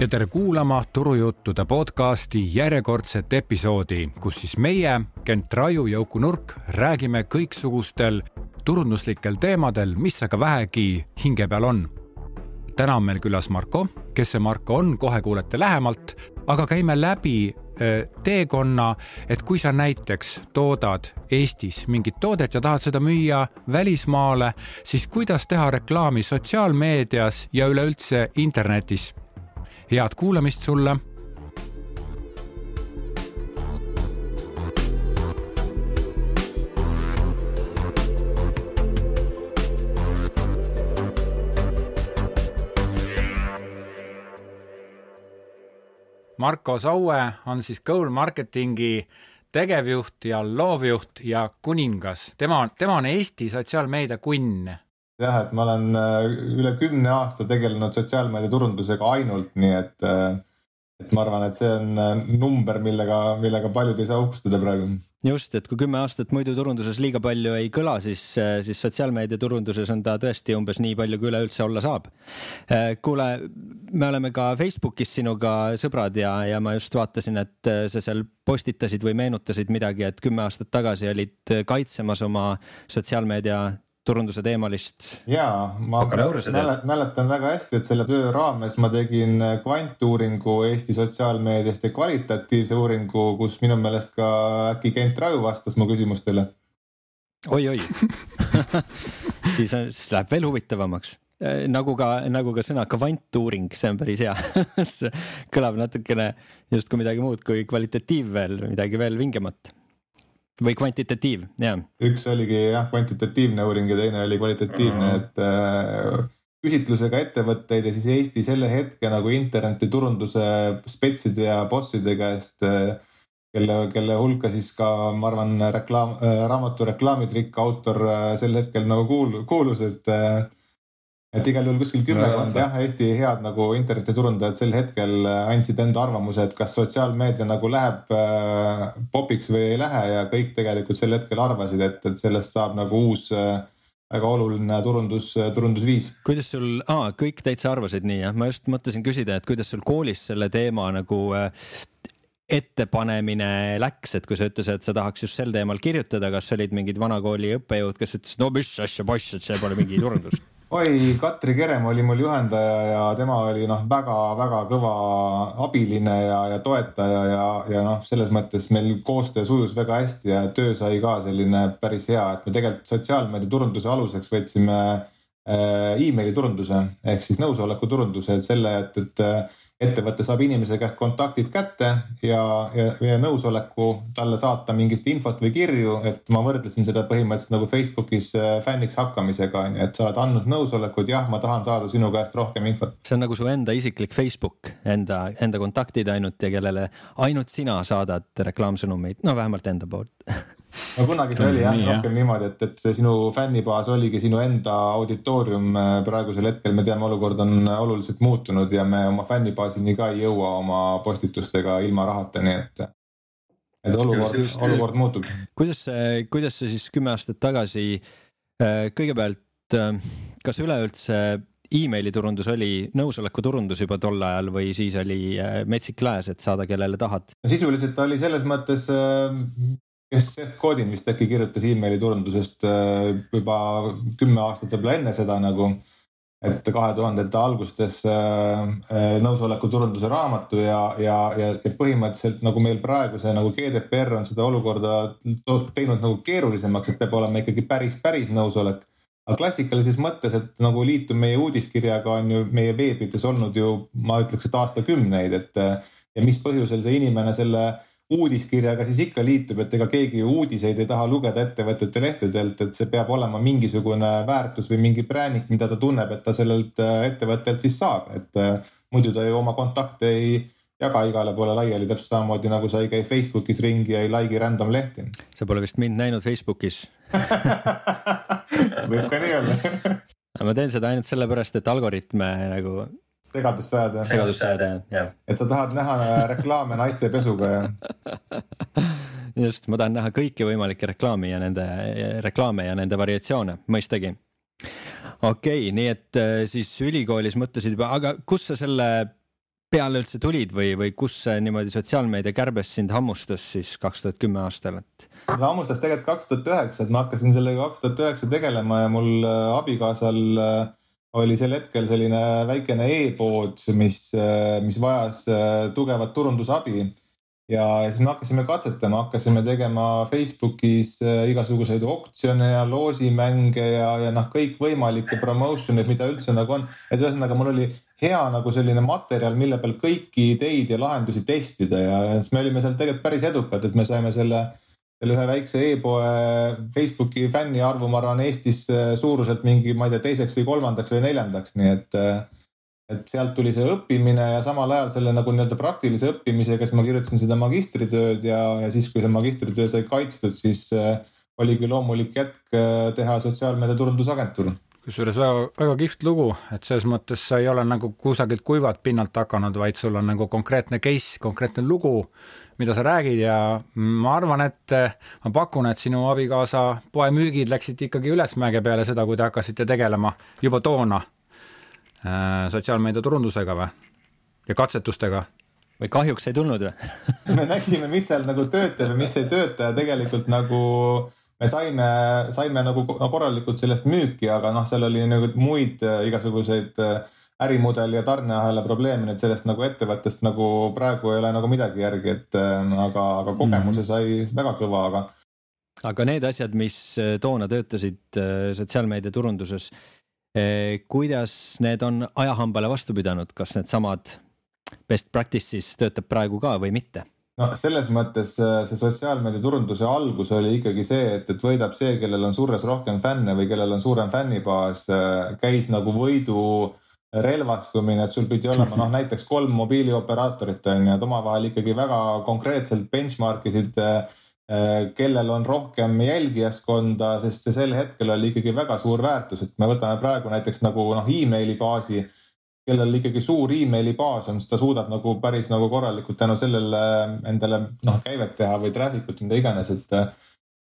ja tere kuulama Turujuttude podcasti järjekordset episoodi, kus siis meie, Kent Raju ja Uku Nurk räägime kõiksugustel turunduslikel teemadel, mis aga vähegi hinge peal on. täna on meil külas Marko, kes see Marko on, kohe kuulete lähemalt, aga käime läbi teekonna, et kui sa näiteks toodad Eestis mingit toodet ja tahad seda müüa välismaale, siis kuidas teha reklaami sotsiaalmeedias ja üleüldse internetis head kuulamist sulle. Marko Saue on siis Goal Marketingi tegevjuht ja loovjuht ja kuningas. tema, tema on Eesti sotsiaalmeedia kunn jah, et ma olen äh, üle kümne aasta tegelenud sotsiaalmeedia turundusega ainult, nii et, äh, et ma arvan, et see on äh, number, millega, millega paljud ei saa uhkustada praegu. just, et kui kümme aastat muidu turunduses liiga palju ei kõla, siis, siis sotsiaalmeedia turunduses on ta tõesti umbes nii palju, kui üleüldse olla saab. kuule, me oleme ka Facebookis sinuga sõbrad ja, ja ma just vaatasin, et sa seal postitasid või meenutasid midagi, et kümme aastat tagasi olid kaitsemas oma sotsiaalmeedia turunduse teemalist. ja, ma mäletan, väga hästi, et selle töö raames ma tegin kvantuuringu Eesti sotsiaalmeediast ja kvalitatiivse uuringu, kus minu meelest ka äkki Kent Raju vastas mu küsimustele oi,. oi-oi siis, siis läheb veel huvitavamaks nagu ka, nagu ka sõna kvantuuring, see on päris hea see kõlab natukene justkui midagi muud kui kvalitatiiv veel, midagi veel vingemat või kvantitatiiv, jah. üks oligi jah, kvantitatiivne uuring ja teine oli kvalitatiivne, et äh, küsitlusega ettevõtteid ja siis Eesti selle hetke nagu internetiturunduse spetside ja bosside käest äh, kelle, kelle hulka siis ka, ma arvan, reklaam äh,, raamatu Reklaamitrikk autor äh, sel hetkel nagu kuul-, kuulus, et äh, et igal juhul kuskil kümmekond jah, Eesti head nagu internetiturundajad sel hetkel äh, andsid enda arvamuse, et kas sotsiaalmeedia nagu läheb äh, popiks või ei lähe ja kõik tegelikult sel hetkel arvasid, et, et sellest saab nagu uus äh, väga oluline turundus, äh, turundusviis. kuidas sul, aa, kõik täitsa arvasid nii jah, ma just mõtlesin küsida, et kuidas sul koolis selle teema nagu äh, ettepanemine läks, et kui sa ütlesid, et sa tahaks just sel teemal kirjutada, kas olid mingid vanakooli õppejõud, kes ütlesid, no mis asja poiss, et see pole mingi turundus oi, Katri Kerem oli mul juhendaja ja tema oli noh, väga-väga kõva abiline ja, ja toetaja ja, ja noh, selles mõttes meil koostöö sujus väga hästi ja töö sai ka selline päris hea, et me tegelikult sotsiaalmeedia turunduse aluseks võtsime äh, emaili turunduse ehk siis nõusoleku turunduse, et selle, et, et ettevõte saab inimese käest kontaktid kätte ja, ja, ja nõusoleku talle saata mingit infot või kirju, et ma võrdlesin seda põhimõtteliselt nagu Facebookis äh, fänniks hakkamisega on ju, et sa oled andnud nõusolekut, jah, ma tahan saada sinu käest rohkem infot. see on nagu su enda isiklik Facebook, enda, enda kontaktid ainult ja kellele ainult sina saadad reklaamsõnumeid, no vähemalt enda poolt no kunagi see oli jah, rohkem niimoodi, et, et see sinu fännibaas oligi sinu enda auditoorium. praegusel hetkel me teame, olukord on oluliselt muutunud ja me oma fännibaasini ka ei jõua oma postitustega ilma rahata, nii et. et olukord, olukord muutub. kuidas see, kuidas see siis kümme aastat tagasi, äh, kõigepealt, äh, kas üleüldse emaili turundus oli nõusoleku turundus juba tol ajal või siis oli äh, metsik lääs, et saada kellele tahad? sisuliselt oli selles mõttes kes Seth Godin vist äkki kirjutas emaili turundusest äh, juba kümme aastat võib-olla enne seda nagu. et kahe tuhandete algustes äh, äh, nõusoleku turunduse raamatu ja, ja, ja, ja põhimõtteliselt nagu meil praegu see nagu GDPR on seda olukorda teinud nagu keerulisemaks, et peab olema ikkagi päris, päris nõusolek aga klassikalises mõttes, et nagu liitub meie uudiskirjaga on ju meie veebides olnud ju, ma ütleks, et aastakümneid, et ja mis põhjusel see inimene selle uudiskirjaga siis ikka liitub, et ega keegi uudiseid ei taha lugeda ettevõtete lehtedelt, et see peab olema mingisugune väärtus või mingi präänik, mida ta tunneb, et ta sellelt äh, ettevõttelt siis saab, et äh, muidu ta ju oma kontakte ei jaga igale poole laiali, täpselt samamoodi nagu sa ei käi Facebookis ringi ja ei like'i random lehti. sa pole vist mind näinud Facebookis. Võib ka nii olla. Ma teen seda ainult sellepärast, et algoritme nagu segadusse ajada. segadusse ajada jah. et sa tahad näha reklaame naiste pesuga ja just, ma tahan näha kõiki võimalikke reklaami ja nende reklaame ja nende variatsioone, mõistagi. okei okay,, nii et äh, siis ülikoolis mõtlesid juba, aga kus sa selle peale üldse tulid või, või kus see niimoodi sotsiaalmeedia kärbes sind hammustas siis kaks tuhat kümme aastal, et? ta hammustas tegelikult kaks tuhat üheksa, et ma hakkasin sellega kaks tuhat üheksa tegelema ja mul äh, abikaasal äh, oli sel hetkel selline väikene e-pood, mis, äh, mis vajas tugevat turundusabi ja siis me hakkasime katsetama, hakkasime tegema Facebookis äh, igasuguseid oktsioone ja loosimänge ja, ja noh, kõikvõimalikke promotion'id, mida üldse nagu on. et ühesõnaga mul oli hea nagu selline materjal, mille peal kõiki ideid ja lahendusi testida ja siis me olime seal tegelikult päris edukad, et me saime selle, selle ühe väikse e-poe Facebooki fänniarvu, ma arvan, Eestis äh, suuruselt mingi, ma ei tea, teiseks või kolmandaks või neljandaks, nii et äh, et sealt tuli see õppimine ja samal ajal selle nagu nii-öelda praktilise õppimisega, siis ma kirjutasin seda magistritööd ja, ja siis, kui see magistritöö sai kaitstud, siis äh, oligi loomulik äh, teha sotsiaalmeedia turundusagentuur kusjuures väga, väga kihvt lugu, et selles mõttes sa ei ole nagu kusagilt kuivalt pinnalt hakanud, vaid sul on nagu konkreetne case, konkreetne lugu, mida sa räägid ja ma arvan, et äh, ma pakun, et sinu abikaasa poemüügid läksid ikkagi ülesmäge peale seda, kui te hakkasite tegelema juba toona Äh, sotsiaalmeedia turundusega või? ja katsetustega? või kahjuks ei tulnud või me nägime, mis seal nagu töötab ja mis ei tööta ja tegelikult nagu me saime, saime nagu korralikult sellest müüki, aga noh, seal oli nagu muid äh, igasuguseid äh, ärimudeli ja tarneahela probleeme, nii et sellest nagu ettevõttest nagu praegu ei ole nagu midagi järgi, et aga, aga kogemuse mhm. sai väga kõva, aga. aga need asjad, mis toona töötasid sotsiaalmeedia turunduses kuidas need on ajahambale vastu pidanud, kas needsamad best practices töötab praegu ka või mitte? no selles mõttes äh, see sotsiaalmeedia turunduse algus oli ikkagi see, et, et võidab see, kellel on surres rohkem fänne või kellel on suurem fännibaas, äh, käis nagu võidu relvastumine, et sul pidi olema noh, näiteks kolm mobiilioperaatorit on ju, et omavahel ikkagi väga konkreetselt benchmark isid Äh, kellel on rohkem jälgijaskonda, sest see sel hetkel oli ikkagi väga suur väärtus, et me võtame praegu näiteks nagu noh, emaili baasi, kellel ikkagi suur emaili baas on, siis ta suudab nagu päris nagu korralikult tänu sellele endale noh, käivet teha või traffic ut, mida iganes, et,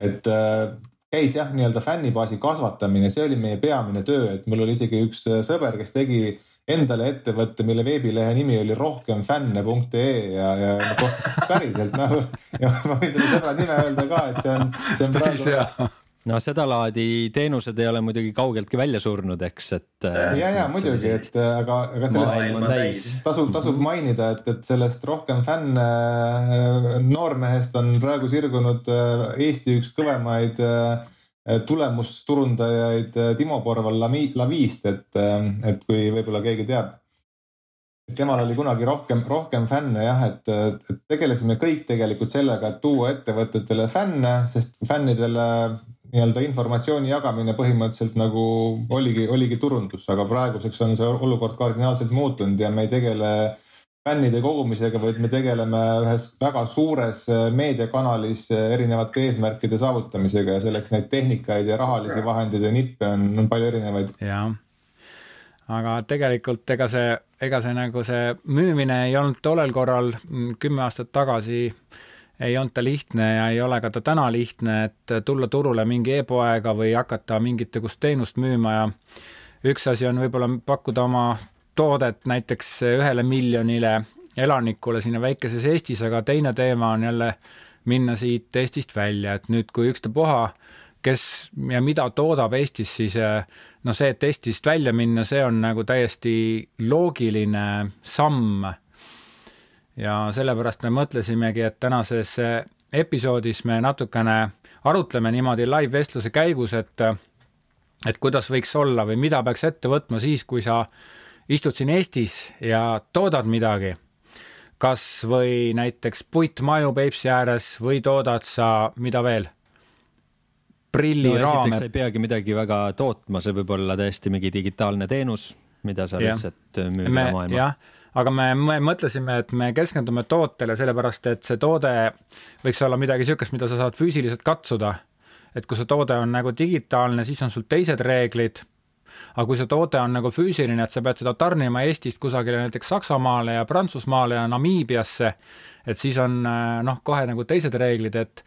et äh, käis jah, nii-öelda fännibaasi kasvatamine, see oli meie peamine töö, et mul oli isegi üks sõber, kes tegi endale ettevõtte, mille veebilehe nimi oli rohkemfänne.ee ja, ja nagu päriselt nagu ja ma võin selle sõbra nime öelda ka, et see on, see on praegu no sedalaadi teenused ei ole muidugi kaugeltki välja surnud, eks, et. Äh, ja, ja muidugi, et äh, aga, aga sellest tasub, tasub mainida, et, et sellest rohkem fänne äh, noormehest on praegu sirgunud Eesti üks kõvemaid äh, tulemusturundajaid Timo Porval Lavist, et, et kui võib-olla keegi teab. temal oli kunagi rohkem, rohkem fänne jah, et, et tegelesime kõik tegelikult sellega, et tuua ettevõtetele fänne, sest fännidele nii-öelda informatsiooni jagamine põhimõtteliselt nagu oligi, oligi turundus, aga praeguseks on see olukord kardinaalselt muutunud ja me ei tegele fännide kogumisega, vaid me tegeleme ühes väga suures äh, meediakanalis äh, erinevate eesmärkide saavutamisega ja selleks neid tehnikaid ja rahalisi vahendeid ja nippe on, on palju erinevaid. jah, aga tegelikult ega see, ega see nagu see müümine ei olnud tollel korral mm, kümme aastat tagasi ei olnud ta lihtne ja ei ole ka ta täna lihtne, et tulla turule mingi e-poega või hakata mingisugust teenust müüma ja üks asi on võib-olla pakkuda oma toodet näiteks ühele miljonile elanikule sinna väikeses Eestis, aga teine teema on jälle minna siit Eestist välja, et nüüd, kui ükstapuha, kes ja mida toodab Eestis, siis noh, see, et Eestist välja minna, see on nagu täiesti loogiline samm. Ja sellepärast me mõtlesimegi, et tänases episoodis me natukene arutleme niimoodi live-vestluse käigus, et et kuidas võiks olla või mida peaks ette võtma siis, kui sa istud siin Eestis ja toodad midagi, kas või näiteks puitmaju Peipsi ääres või toodad sa, mida veel? prilliraame no,. sa ei peagi midagi väga tootma, see võib olla täiesti mingi digitaalne teenus, mida sa ja. lihtsalt äh, müüd üle maailma. jah, aga me, me mõtlesime, et me keskendume tootele, sellepärast et see toode võiks olla midagi niisugust, mida sa saad füüsiliselt katsuda. et kui see toode on nagu digitaalne, siis on sul teised reeglid aga kui see toode on nagu füüsiline, et sa pead seda tarnima Eestist kusagile näiteks Saksamaale ja Prantsusmaale ja Namiibiasse, et siis on noh, kohe nagu teised reeglid, et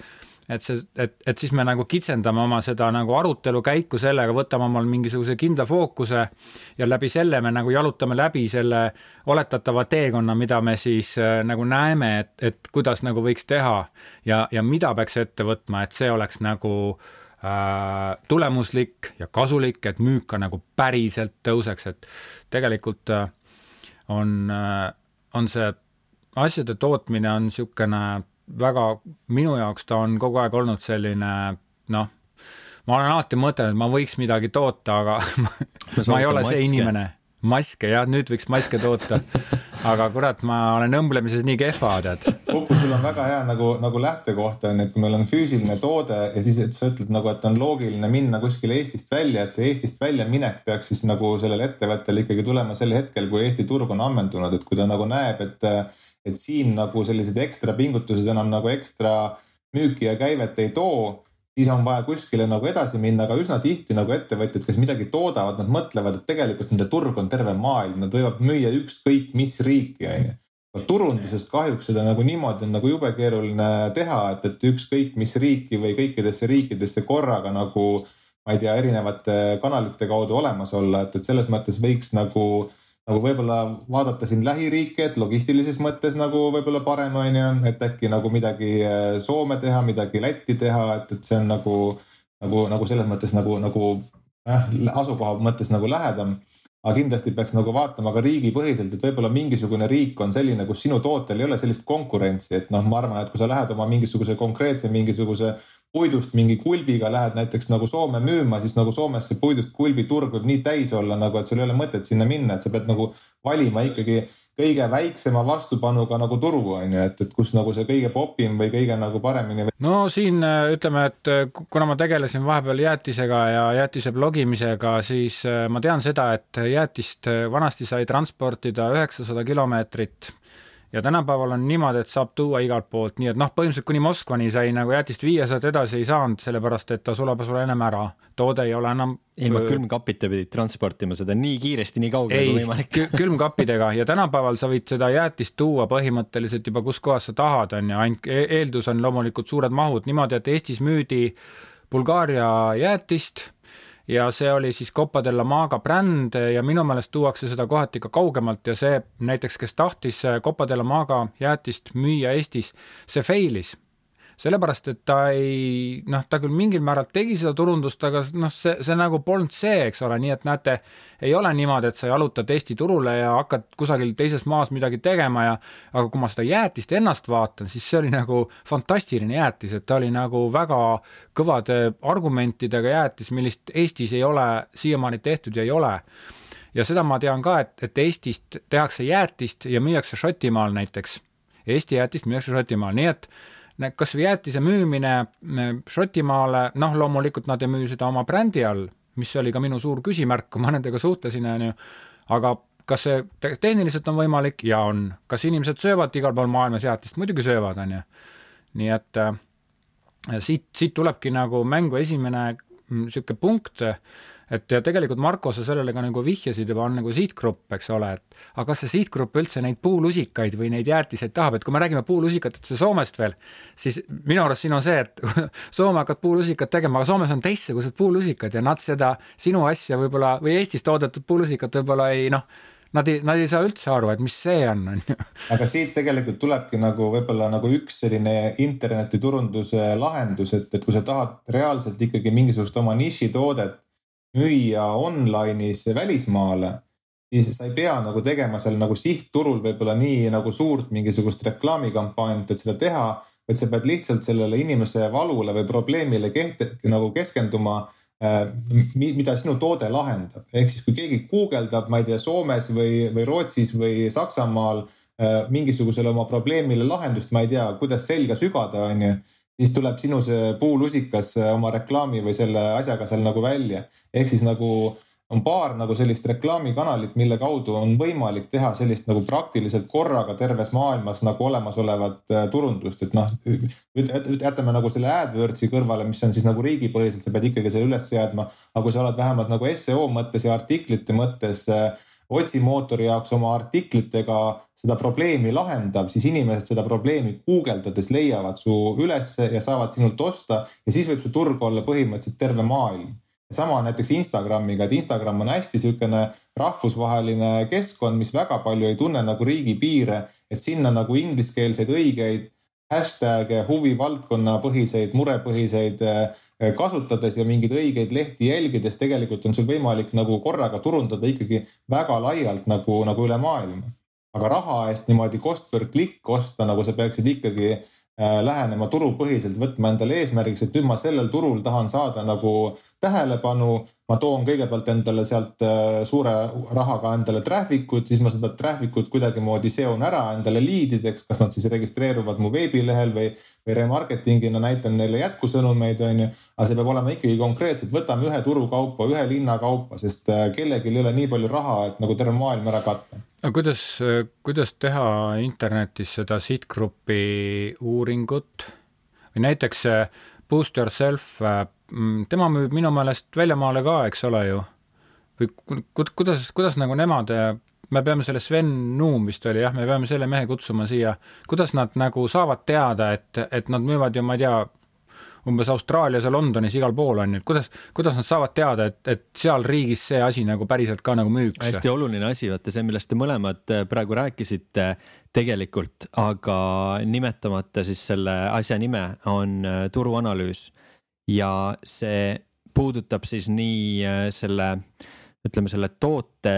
et see, et, et siis me nagu kitsendame oma seda nagu arutelu käiku sellega, võtame omal mingisuguse kindla fookuse ja läbi selle me nagu jalutame läbi selle oletatava teekonna, mida me siis äh, nagu näeme, et, et kuidas nagu võiks teha ja, ja mida peaks ette võtma, et see oleks nagu äh, tulemuslik ja kasulik, et müük ka nagu päriselt tõuseks, et tegelikult äh, on äh,, on see asjade tootmine on niisugune väga, minu jaoks ta on kogu aeg olnud selline noh, ma olen alati mõtelnud, et ma võiks midagi toota, aga ma ei ole see maske. inimene. maske jah, nüüd võiks maske toota. aga kurat, ma olen õmblemises nii kehva, tead. Uku, sul on väga hea nagu, nagu lähtekoht on, et kui meil on füüsiline toode ja siis et sa ütled nagu, et on loogiline minna kuskile Eestist välja, et see Eestist väljaminek peaks siis nagu sellel ettevõttel ikkagi tulema sel hetkel, kui Eesti turg on ammendunud, et kui ta nagu näeb, et et siin nagu sellised ekstra pingutused enam nagu ekstra müüki ja käivet ei too, siis on vaja kuskile nagu edasi minna, aga üsna tihti nagu ettevõtjad, kes midagi toodavad, nad mõtlevad, et tegelikult nende turg on terve maailm, nad võivad müüa ükskõik mis riiki, onju. turundusest kahjuks seda nagu niimoodi on nagu jube keeruline teha, et, et ükskõik mis riiki või kõikidesse riikidesse korraga nagu ma ei tea, erinevate kanalite kaudu olemas olla, et, et selles mõttes võiks nagu nagu võib-olla vaadata siin lähiriike, et logistilises mõttes nagu võib-olla parem on ju, et äkki nagu midagi äh, Soome teha, midagi Lätti teha, et, et see on nagu, nagu, nagu selles mõttes nagu, nagu äh, asukoha mõttes nagu lähedam. Aga kindlasti peaks nagu vaatama ka riigipõhiselt, et võib-olla mingisugune riik on selline, kus sinu tootel ei ole sellist konkurentsi, et noh, ma arvan, et kui sa lähed oma mingisuguse konkreetse mingisuguse puidust mingi kulbiga lähed näiteks nagu Soome müüma, siis nagu Soomes see puidust kulbi turg võib nii täis olla nagu, et sul ei ole mõtet sinna minna, et sa pead nagu valima ikkagi kõige väiksema vastupanuga nagu turu on ju, et, et kus nagu see kõige popim või kõige nagu paremini. no siin äh, ütleme, et äh, kuna ma tegelesin vahepeal jäätisega ja jäätise blogimisega, siis äh, ma tean seda, et jäätist vanasti sai transportida üheksasada kilomeetrit ja tänapäeval on niimoodi, et saab tuua igalt poolt, nii et noh, põhimõtteliselt kuni Moskvani sai nagu jäätist viia, sealt edasi ei saanud, sellepärast et ta sulab sul ennem ära. toode ei ole enam. ilma külmkapita pidid transportima seda nii kiiresti, nii kaugele kui võimalik külmkappidega ja tänapäeval sa võid seda jäätist tuua põhimõtteliselt juba kus kohas sa tahad, on ju, ainult e-, eeldus on loomulikult suured mahud, niimoodi, et Eestis müüdi Bulgaaria jäätist ja see oli siis Copa della Maga bränd ja minu meelest tuuakse seda kohati ka kaugemalt ja see näiteks, kes tahtis Copa della Maga jäätist müüa Eestis, see fail'is sellepärast, et ta ei noh, ta küll mingil määral tegi seda turundust, aga noh, see, see nagu polnud see, eks ole, nii et näete, ei ole niimoodi, et sa jalutad Eesti turule ja hakkad kusagil teises maas midagi tegema ja aga kui ma seda jäätist ennast vaatan, siis see oli nagu fantastiline jäätis, et ta oli nagu väga kõvade argumentidega jäätis, millist Eestis ei ole siiamaani tehtud ja ei ole ja seda ma tean ka, et, et Eestist tehakse jäätist ja müüakse Šotimaal näiteks. Eesti jäätist müüakse Šotimaal, nii et kas või jäätise müümine Šotimaale, noh, loomulikult nad ei müü seda oma brändi all, mis oli ka minu suur küsimärk, kui ma nendega suhtlesin, on ju, aga kas see tehniliselt on võimalik? Ja on, kas inimesed söövad igal pool maailmas jäätist, muidugi söövad, on ju. nii et äh, siit, siit tulebki nagu mängu esimene niisugune mm, punkt, et ja tegelikult Marko, sa sellele ka nagu vihjasid juba, on nagu sihtgrupp, eks ole, et aga kas see sihtgrupp üldse neid puulusikaid või neid jäätiseid tahab, et kui me räägime puulusikatest Soomest veel, siis minu arust siin on see, et Soome hakkab puulusikat tegema, aga Soomes on teistsugused puulusikad ja nad seda sinu asja võib-olla või Eestis toodetud puulusikat võib-olla ei noh, nad ei, nad ei saa üldse aru, et mis see on, on ju. aga siit tegelikult tulebki nagu võib-olla nagu üks selline internetiturunduse lahendus, et, et kui sa tahad reaalselt ikkagi mingisugust oma nišitoodet müüa online'is välismaale, siis sa ei pea nagu tegema seal nagu sihtturul võib-olla nii nagu suurt mingisugust reklaamikampaaniat, et seda teha, vaid sa pead lihtsalt sellele inimese valule või probleemile keht-, nagu keskenduma äh, mida sinu toode lahendab, ehk siis kui keegi guugeldab, ma ei tea, Soomes või, või Rootsis või Saksamaal äh, mingisugusele oma probleemile lahendust, ma ei tea, kuidas selga sügada, onju siis tuleb sinu see puulusikas oma reklaami või selle asjaga seal nagu välja. ehk siis nagu on paar nagu sellist reklaamikanalit, mille kaudu on võimalik teha sellist nagu praktiliselt korraga terves maailmas nagu olemasolevat äh, turundust, et noh, jätame nagu selle AdWordsi kõrvale, mis on siis nagu riigipõhiselt, sa pead ikkagi selle üles seadma. aga kui sa oled vähemalt nagu seo mõttes ja artiklite mõttes äh, otsimootori jaoks oma artiklitega seda probleemi lahendab, siis inimesed seda probleemi guugeldades leiavad su ülesse ja saavad sinult osta ja siis võib su turg olla põhimõtteliselt terve maailm. Sama näiteks Instagramiga, et Instagram on hästi niisugune rahvusvaheline keskkond, mis väga palju ei tunne nagu riigipiire, et sinna nagu ingliskeelseid õigeid hashtag'e, huvivaldkonna põhiseid, murepõhiseid eh, kasutades ja mingeid õigeid lehti jälgides tegelikult on sul võimalik nagu korraga turundada ikkagi väga laialt nagu, nagu üle maailma. aga raha eest niimoodi cost per click osta, nagu sa peaksid ikkagi äh, lähenema turupõhiselt, võtma endale eesmärgiks, et nüüd ma sellel turul tahan saada nagu tähelepanu. ma toon kõigepealt endale sealt äh, suure rahaga endale traffic ut, siis ma seda traffic ut kuidagimoodi seon ära endale liidideks, kas nad siis registreeruvad mu veebilehel või, või remarketing'ina näitan neile jätkusõnumeid, on ju. aga see peab olema ikkagi konkreetselt, võtame ühe turu kaupa, ühe linna kaupa, sest äh, kellelgi ei ole nii palju raha, et nagu terve maailm ära katta aga kuidas, kuidas teha internetis seda sihtgrupi uuringut või näiteks äh, Boost Yourself Mm, tema müüb minu meelest väljamaale ka, eks ole ju. või kuidas, kuidas nagu nemad, me peame selle Sven Nuum vist oli jah, me peame selle mehe kutsuma siia, kuidas nad nagu saavad teada, et, et nad müüvad ju, ma ei tea, umbes Austraalias ja Londonis igal pool on ju, et kuidas, kuidas nad saavad teada, et, et seal riigis see asi nagu päriselt ka nagu müüks? hästi oluline asi, vaata see, millest te mõlemad äh, praegu rääkisite tegelikult, aga nimetamata siis selle asja nime on äh, turuanalüüs. Ja see puudutab siis nii äh, selle, ütleme selle toote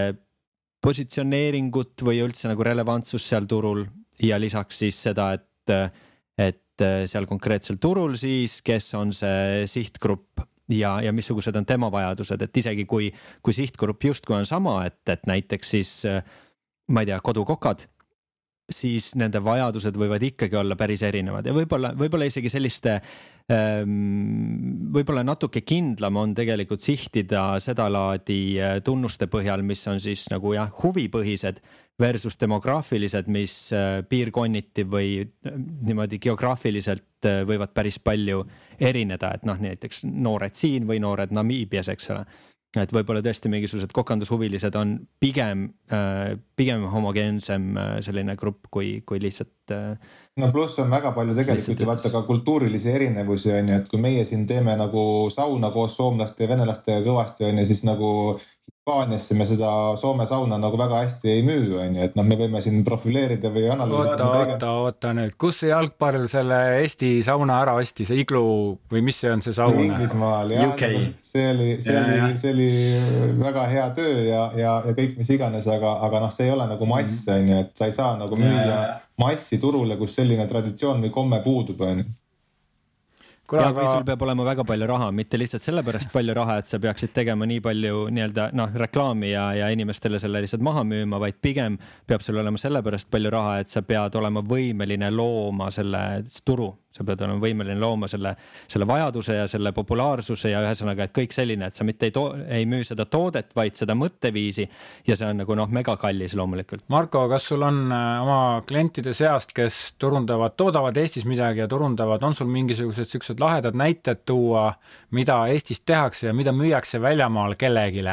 positsioneeringut või üldse nagu relevantsust seal turul. Ja lisaks siis seda, et, et seal konkreetsel turul siis, kes on see sihtgrupp ja, ja missugused on tema vajadused, et isegi kui, kui sihtgrupp justkui on sama, et, et näiteks siis äh, ma ei tea, kodukokad siis nende vajadused võivad ikkagi olla päris erinevad ja võib-olla, võib-olla isegi selliste ähm,. võib-olla natuke kindlam on tegelikult sihtida sedalaadi äh, tunnuste põhjal, mis on siis nagu jah, huvipõhised versus demograafilised, mis äh, piirkonniti või äh, niimoodi geograafiliselt võivad päris palju erineda, et noh, näiteks noored siin või noored Namiibias, eks ole et võib-olla tõesti mingisugused kokandushuvilised on pigem, äh, pigem homogeensem äh, selline grupp kui, kui lihtsalt. Äh, no pluss on väga palju tegelikult ju vaata ka kultuurilisi erinevusi on ju, et kui meie siin teeme nagu sauna koos soomlaste ja venelastega kõvasti on ju, siis nagu Hispaaniasse me seda Soome sauna nagu väga hästi ei müü, on ju, et noh, me võime siin profileerida või analüüsida. oota, oota, oota nüüd, kus see jalgpall selle Eesti sauna ära ostis, Iglu või mis see on, see saun? Inglismaal jah, see oli, see ja, oli, see oli väga hea töö ja, ja, ja kõik, mis iganes, aga, aga noh, see ei ole nagu mass, mhm. on ju, et sa ei saa nagu müüa massi turule, kus selline traditsioon või komme puudub, on ju ja aga... või sul peab olema väga palju raha, mitte lihtsalt sellepärast palju raha, et sa peaksid tegema nii palju nii-öelda noh, reklaami ja, ja inimestele selle lihtsalt maha müüma, vaid pigem peab sul olema sellepärast palju raha, et sa pead olema võimeline looma selle turu sa pead olema võimeline looma selle, selle vajaduse ja selle populaarsuse ja ühesõnaga, et kõik selline, et sa mitte ei ei müü seda toodet, vaid seda mõtteviisi. ja see on nagu noh, megakallis loomulikult. Marko, kas sul on äh, oma klientide seast, kes turundavad, toodavad Eestis midagi ja turundavad, on sul mingisugused siuksed lahedad näited tuua, mida Eestis tehakse ja mida müüakse väljamaal kellelegi?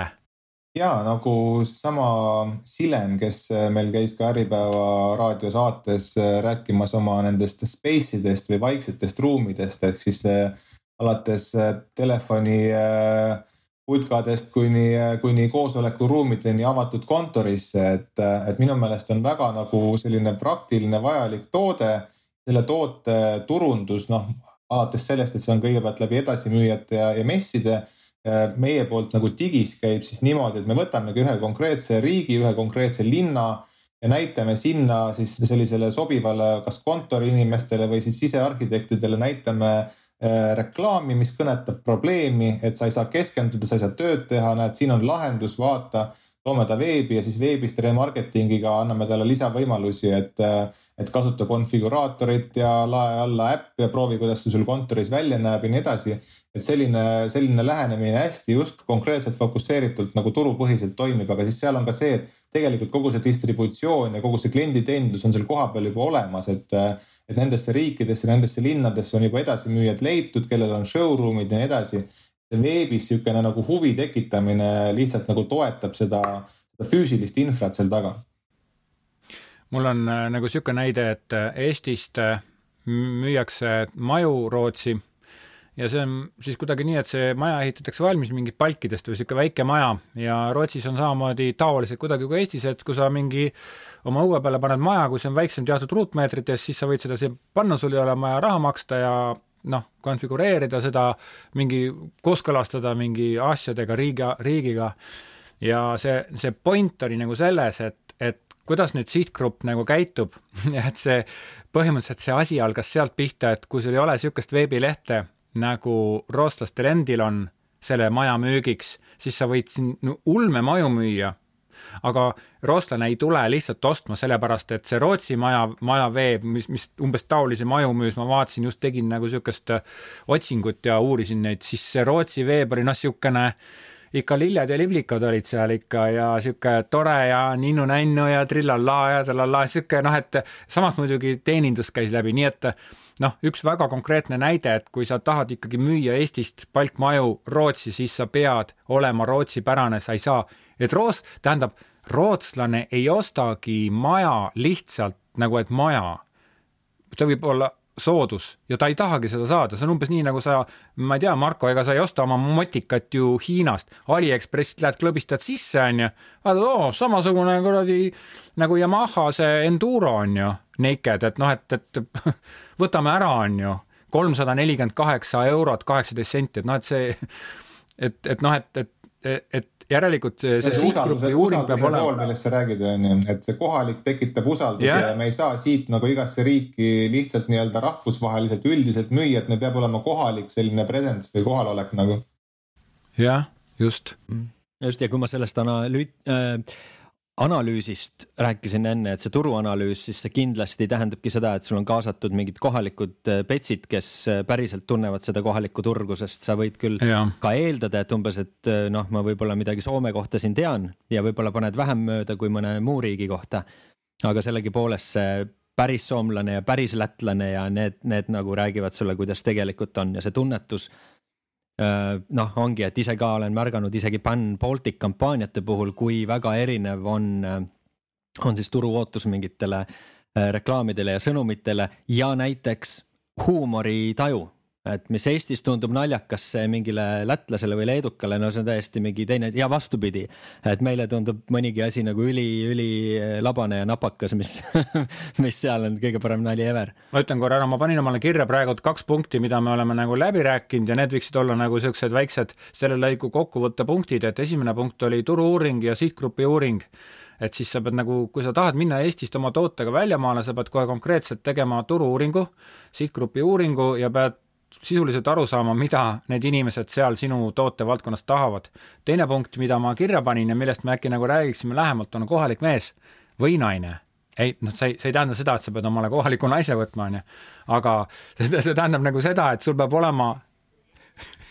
ja nagu sama Silen, kes äh, meil käis ka Äripäeva raadiosaates äh, rääkimas oma nendest space idest või vaiksetest ruumidest ehk siis äh, alates telefoni putkadest kuni, kuni koosolekuruumideni avatud kontorisse, et, et minu meelest on väga nagu selline praktiline, vajalik toode. selle toote turundus, noh alates sellest, et see on kõigepealt läbi edasimüüjate ja, ja messide meie poolt nagu digis käib siis niimoodi, et me võtamegi ühe konkreetse riigi, ühe konkreetse linna ja näitame sinna siis sellisele sobivale, kas kontoriinimestele või siis sisearhitektidele näitame äh, reklaami, mis kõnetab probleemi, et sa ei saa keskenduda, sa ei saa tööd teha, näed, siin on lahendus, vaata toome ta veebi ja siis veebist remarketingiga anname talle lisavõimalusi, et, et kasuta konfiguraatorit ja lae alla äpp ja proovi, kuidas see sul kontoris välja näeb ja nii edasi et selline, selline lähenemine hästi just konkreetselt fokusseeritult nagu turupõhiselt toimib, aga siis seal on ka see, et tegelikult kogu see distributsioon ja kogu see klienditeenindus on seal kohapeal juba olemas, et, et nendesse riikidesse, nendesse linnadesse on juba edasimüüjad leitud, kellel on showroom'id ja nii edasi. Veebis niisugune nagu huvi tekitamine lihtsalt nagu toetab seda füüsilist infrat seal taga. mul on äh, nagu sihuke näide, et äh, Eestist äh, müüakse maju Rootsi ja see on siis kuidagi nii, et see maja ehitatakse valmis mingit palkidest või sihuke väike maja ja Rootsis on samamoodi taolised kuidagi kui Eestis, et kui sa mingi oma õue peale paned maja, kui see on väiksem teatud ruutmeetritest, siis sa võid seda siia panna, sul ei ole vaja raha maksta ja noh, konfigureerida seda, mingi kooskõlastada mingi asjadega riigi, riigiga. ja see, see point oli nagu selles, et, et kuidas nüüd sihtgrupp nagu käitub et see põhimõtteliselt see asi algas sealt pihta, et kui sul ei ole niisugust veebilehte nagu rootslastel endil on selle maja müügiks, siis sa võid siin ulmemaju müüa aga rootslane ei tule lihtsalt ostma, sellepärast et see Rootsi maja, maja veeb, mis, mis umbes taolisi maju müüs, ma vaatasin, just tegin nagu niisugust äh, otsingut ja uurisin neid, siis see Rootsi veeb oli noh, niisugune ikka lilled ja liblikad olid seal ikka ja sihuke tore ja ninnu-nännu ja trillallaa ja trallallaa, sihuke noh, et samas muidugi teenindus käis läbi, nii et noh, üks väga konkreetne näide, et kui sa tahad ikkagi müüa Eestist palkmaju Rootsi, siis sa pead olema Rootsi pärane, sa ei saa, et Roos, tähendab rootslane ei ostagi maja lihtsalt nagu, et maja. ta võib olla soodus ja ta ei tahagi seda saada, see on umbes nii, nagu sa, ma ei tea, Marko, ega sa ei osta oma motikat ju Hiinast, Aliekspressist lähed klõbistad sisse, onju. vaatad, oo, samasugune kuradi nagu Yamaha see Enduro on ju, naked, et noh, et, et võtame ära, onju, kolmsada nelikümmend kaheksa eurot, kaheksateist senti, et noh, et see, et, et noh, et, et, et järelikult see, see sihtgrupi uuring peab olema. millest sa räägid, on ju, et see kohalik tekitab usalduse yeah. ja me ei saa siit nagu igasse riiki lihtsalt nii-öelda rahvusvaheliselt üldiselt müüa, et meil peab olema kohalik selline presence või kohalolek nagu. jah, just. just ja kui ma sellest analüüt- äh,, analüüsist rääkisin enne, et see turuanalüüs, siis see kindlasti tähendabki seda, et sul on kaasatud mingid kohalikud petsid, äh, kes äh, päriselt tunnevad seda kohalikku turgu, sest sa võid küll ja. ka eeldada, et umbes, et äh, noh, ma võib-olla midagi Soome kohta siin tean ja võib-olla paned vähem mööda kui mõne muu riigi kohta. aga sellegipoolest see päris soomlane ja päris lätlane ja need, need nagu räägivad sulle, kuidas tegelikult on ja see tunnetus noh, ongi, et ise ka olen märganud isegi Pan Baltic kampaaniate puhul, kui väga erinev on, äh, on siis turu ootus mingitele äh, reklaamidele ja sõnumitele ja näiteks huumoritaju et mis Eestis tundub naljakas mingile lätlasele või leedukale, no see on täiesti mingi teine ja vastupidi. et meile tundub mõnigi asi nagu üli-ülilabane ja napakas, mis mis seal on kõige parem nali ever. ma ütlen korra ära, ma panin omale kirja praegu kaks punkti, mida me oleme nagu läbi rääkinud ja need võiksid olla nagu siuksed väiksed selle lõigu kokkuvõttepunktid, et esimene punkt oli turu-uuring ja sihtgrupi uuring et siis sa pead nagu, kui sa tahad minna Eestist oma tootega väljamaale, sa pead kohe konkreetselt tegema turu-uuringu, sihtgrupi uuringu ja pead sisuliselt aru saama, mida need inimesed seal sinu tootevaldkonnas tahavad. teine punkt, mida ma kirja panin ja millest me äkki nagu räägiksime lähemalt, on kohalik mees või naine ei, noh, see ei, see ei tähenda seda, et sa pead omale kohaliku naise võtma, onju. aga see, see tähendab nagu seda, et sul peab olema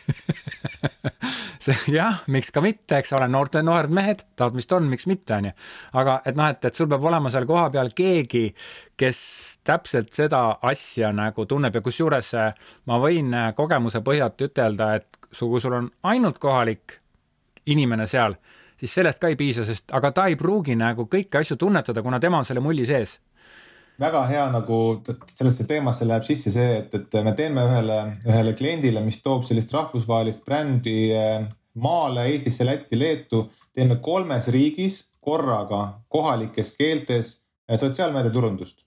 see jah, miks ka mitte, eks ole, noorte, noored mehed, tahavad, mis ta on, miks mitte, onju. aga et noh, et, et sul peab olema seal kohapeal keegi, kes täpselt seda asja nagu tunneb ja kusjuures äh, ma võin äh, kogemuse põhjalt ütelda, et kui sul on ainult kohalik inimene seal, siis sellest ka ei piisa, sest aga ta ei pruugi nagu kõiki asju tunnetada, kuna tema on selle mulli sees. Väga hea nagu sellesse teemasse läheb sisse see, et, et me teeme ühele, ühele kliendile, mis toob sellist rahvusvahelist brändi äh, maale Eestisse, Lätti, Leetu, teeme kolmes riigis korraga kohalikes keeltes sotsiaalmeediaturundust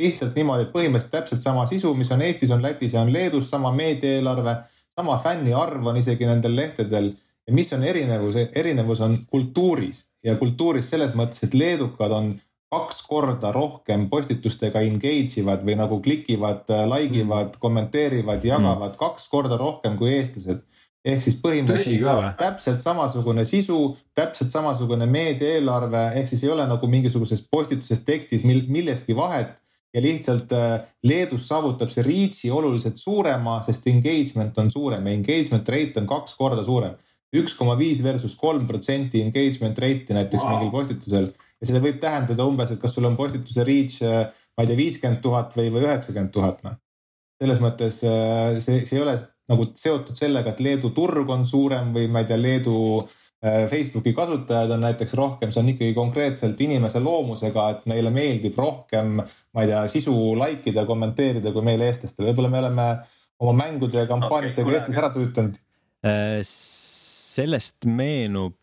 lihtsalt niimoodi, et põhimõtteliselt täpselt sama sisu, mis on Eestis, on Lätis ja on Leedus, sama meediaeelarve, sama fänni arv on isegi nendel lehtedel. ja mis on erinevus, erinevus on kultuuris ja kultuuris selles mõttes, et leedukad on kaks korda rohkem postitustega engage ivad või nagu klikivad, like ivad, kommenteerivad, jagavad mm. kaks korda rohkem kui eestlased ehk siis põhimõtteliselt täpselt samasugune sisu, täpselt samasugune meediaeelarve, ehk siis ei ole nagu mingisuguses postituses tekstis mil, milleski vahet ja lihtsalt äh, Leedus saavutab see reach'i oluliselt suurema, sest engagement on suurem ja engagement rate on kaks korda suurem. üks koma viis versus kolm protsenti engagement rate'i näiteks wow. mingil postitusel ja seda võib tähendada umbes, et kas sul on postituse reach, äh, ma ei tea, viiskümmend tuhat või, või üheksakümmend tuhat, noh. selles mõttes äh, see, see ei ole nagu seotud sellega, et Leedu turg on suurem või ma ei tea, Leedu Facebooki kasutajaid on näiteks rohkem, see on ikkagi konkreetselt inimese loomusega, et neile meeldib rohkem, ma ei tea, sisu like ida, kommenteerida kui meile eestlastele, võib-olla me oleme oma mängude ja kampaaniatega okay, Eestis ära töötanud. sellest meenub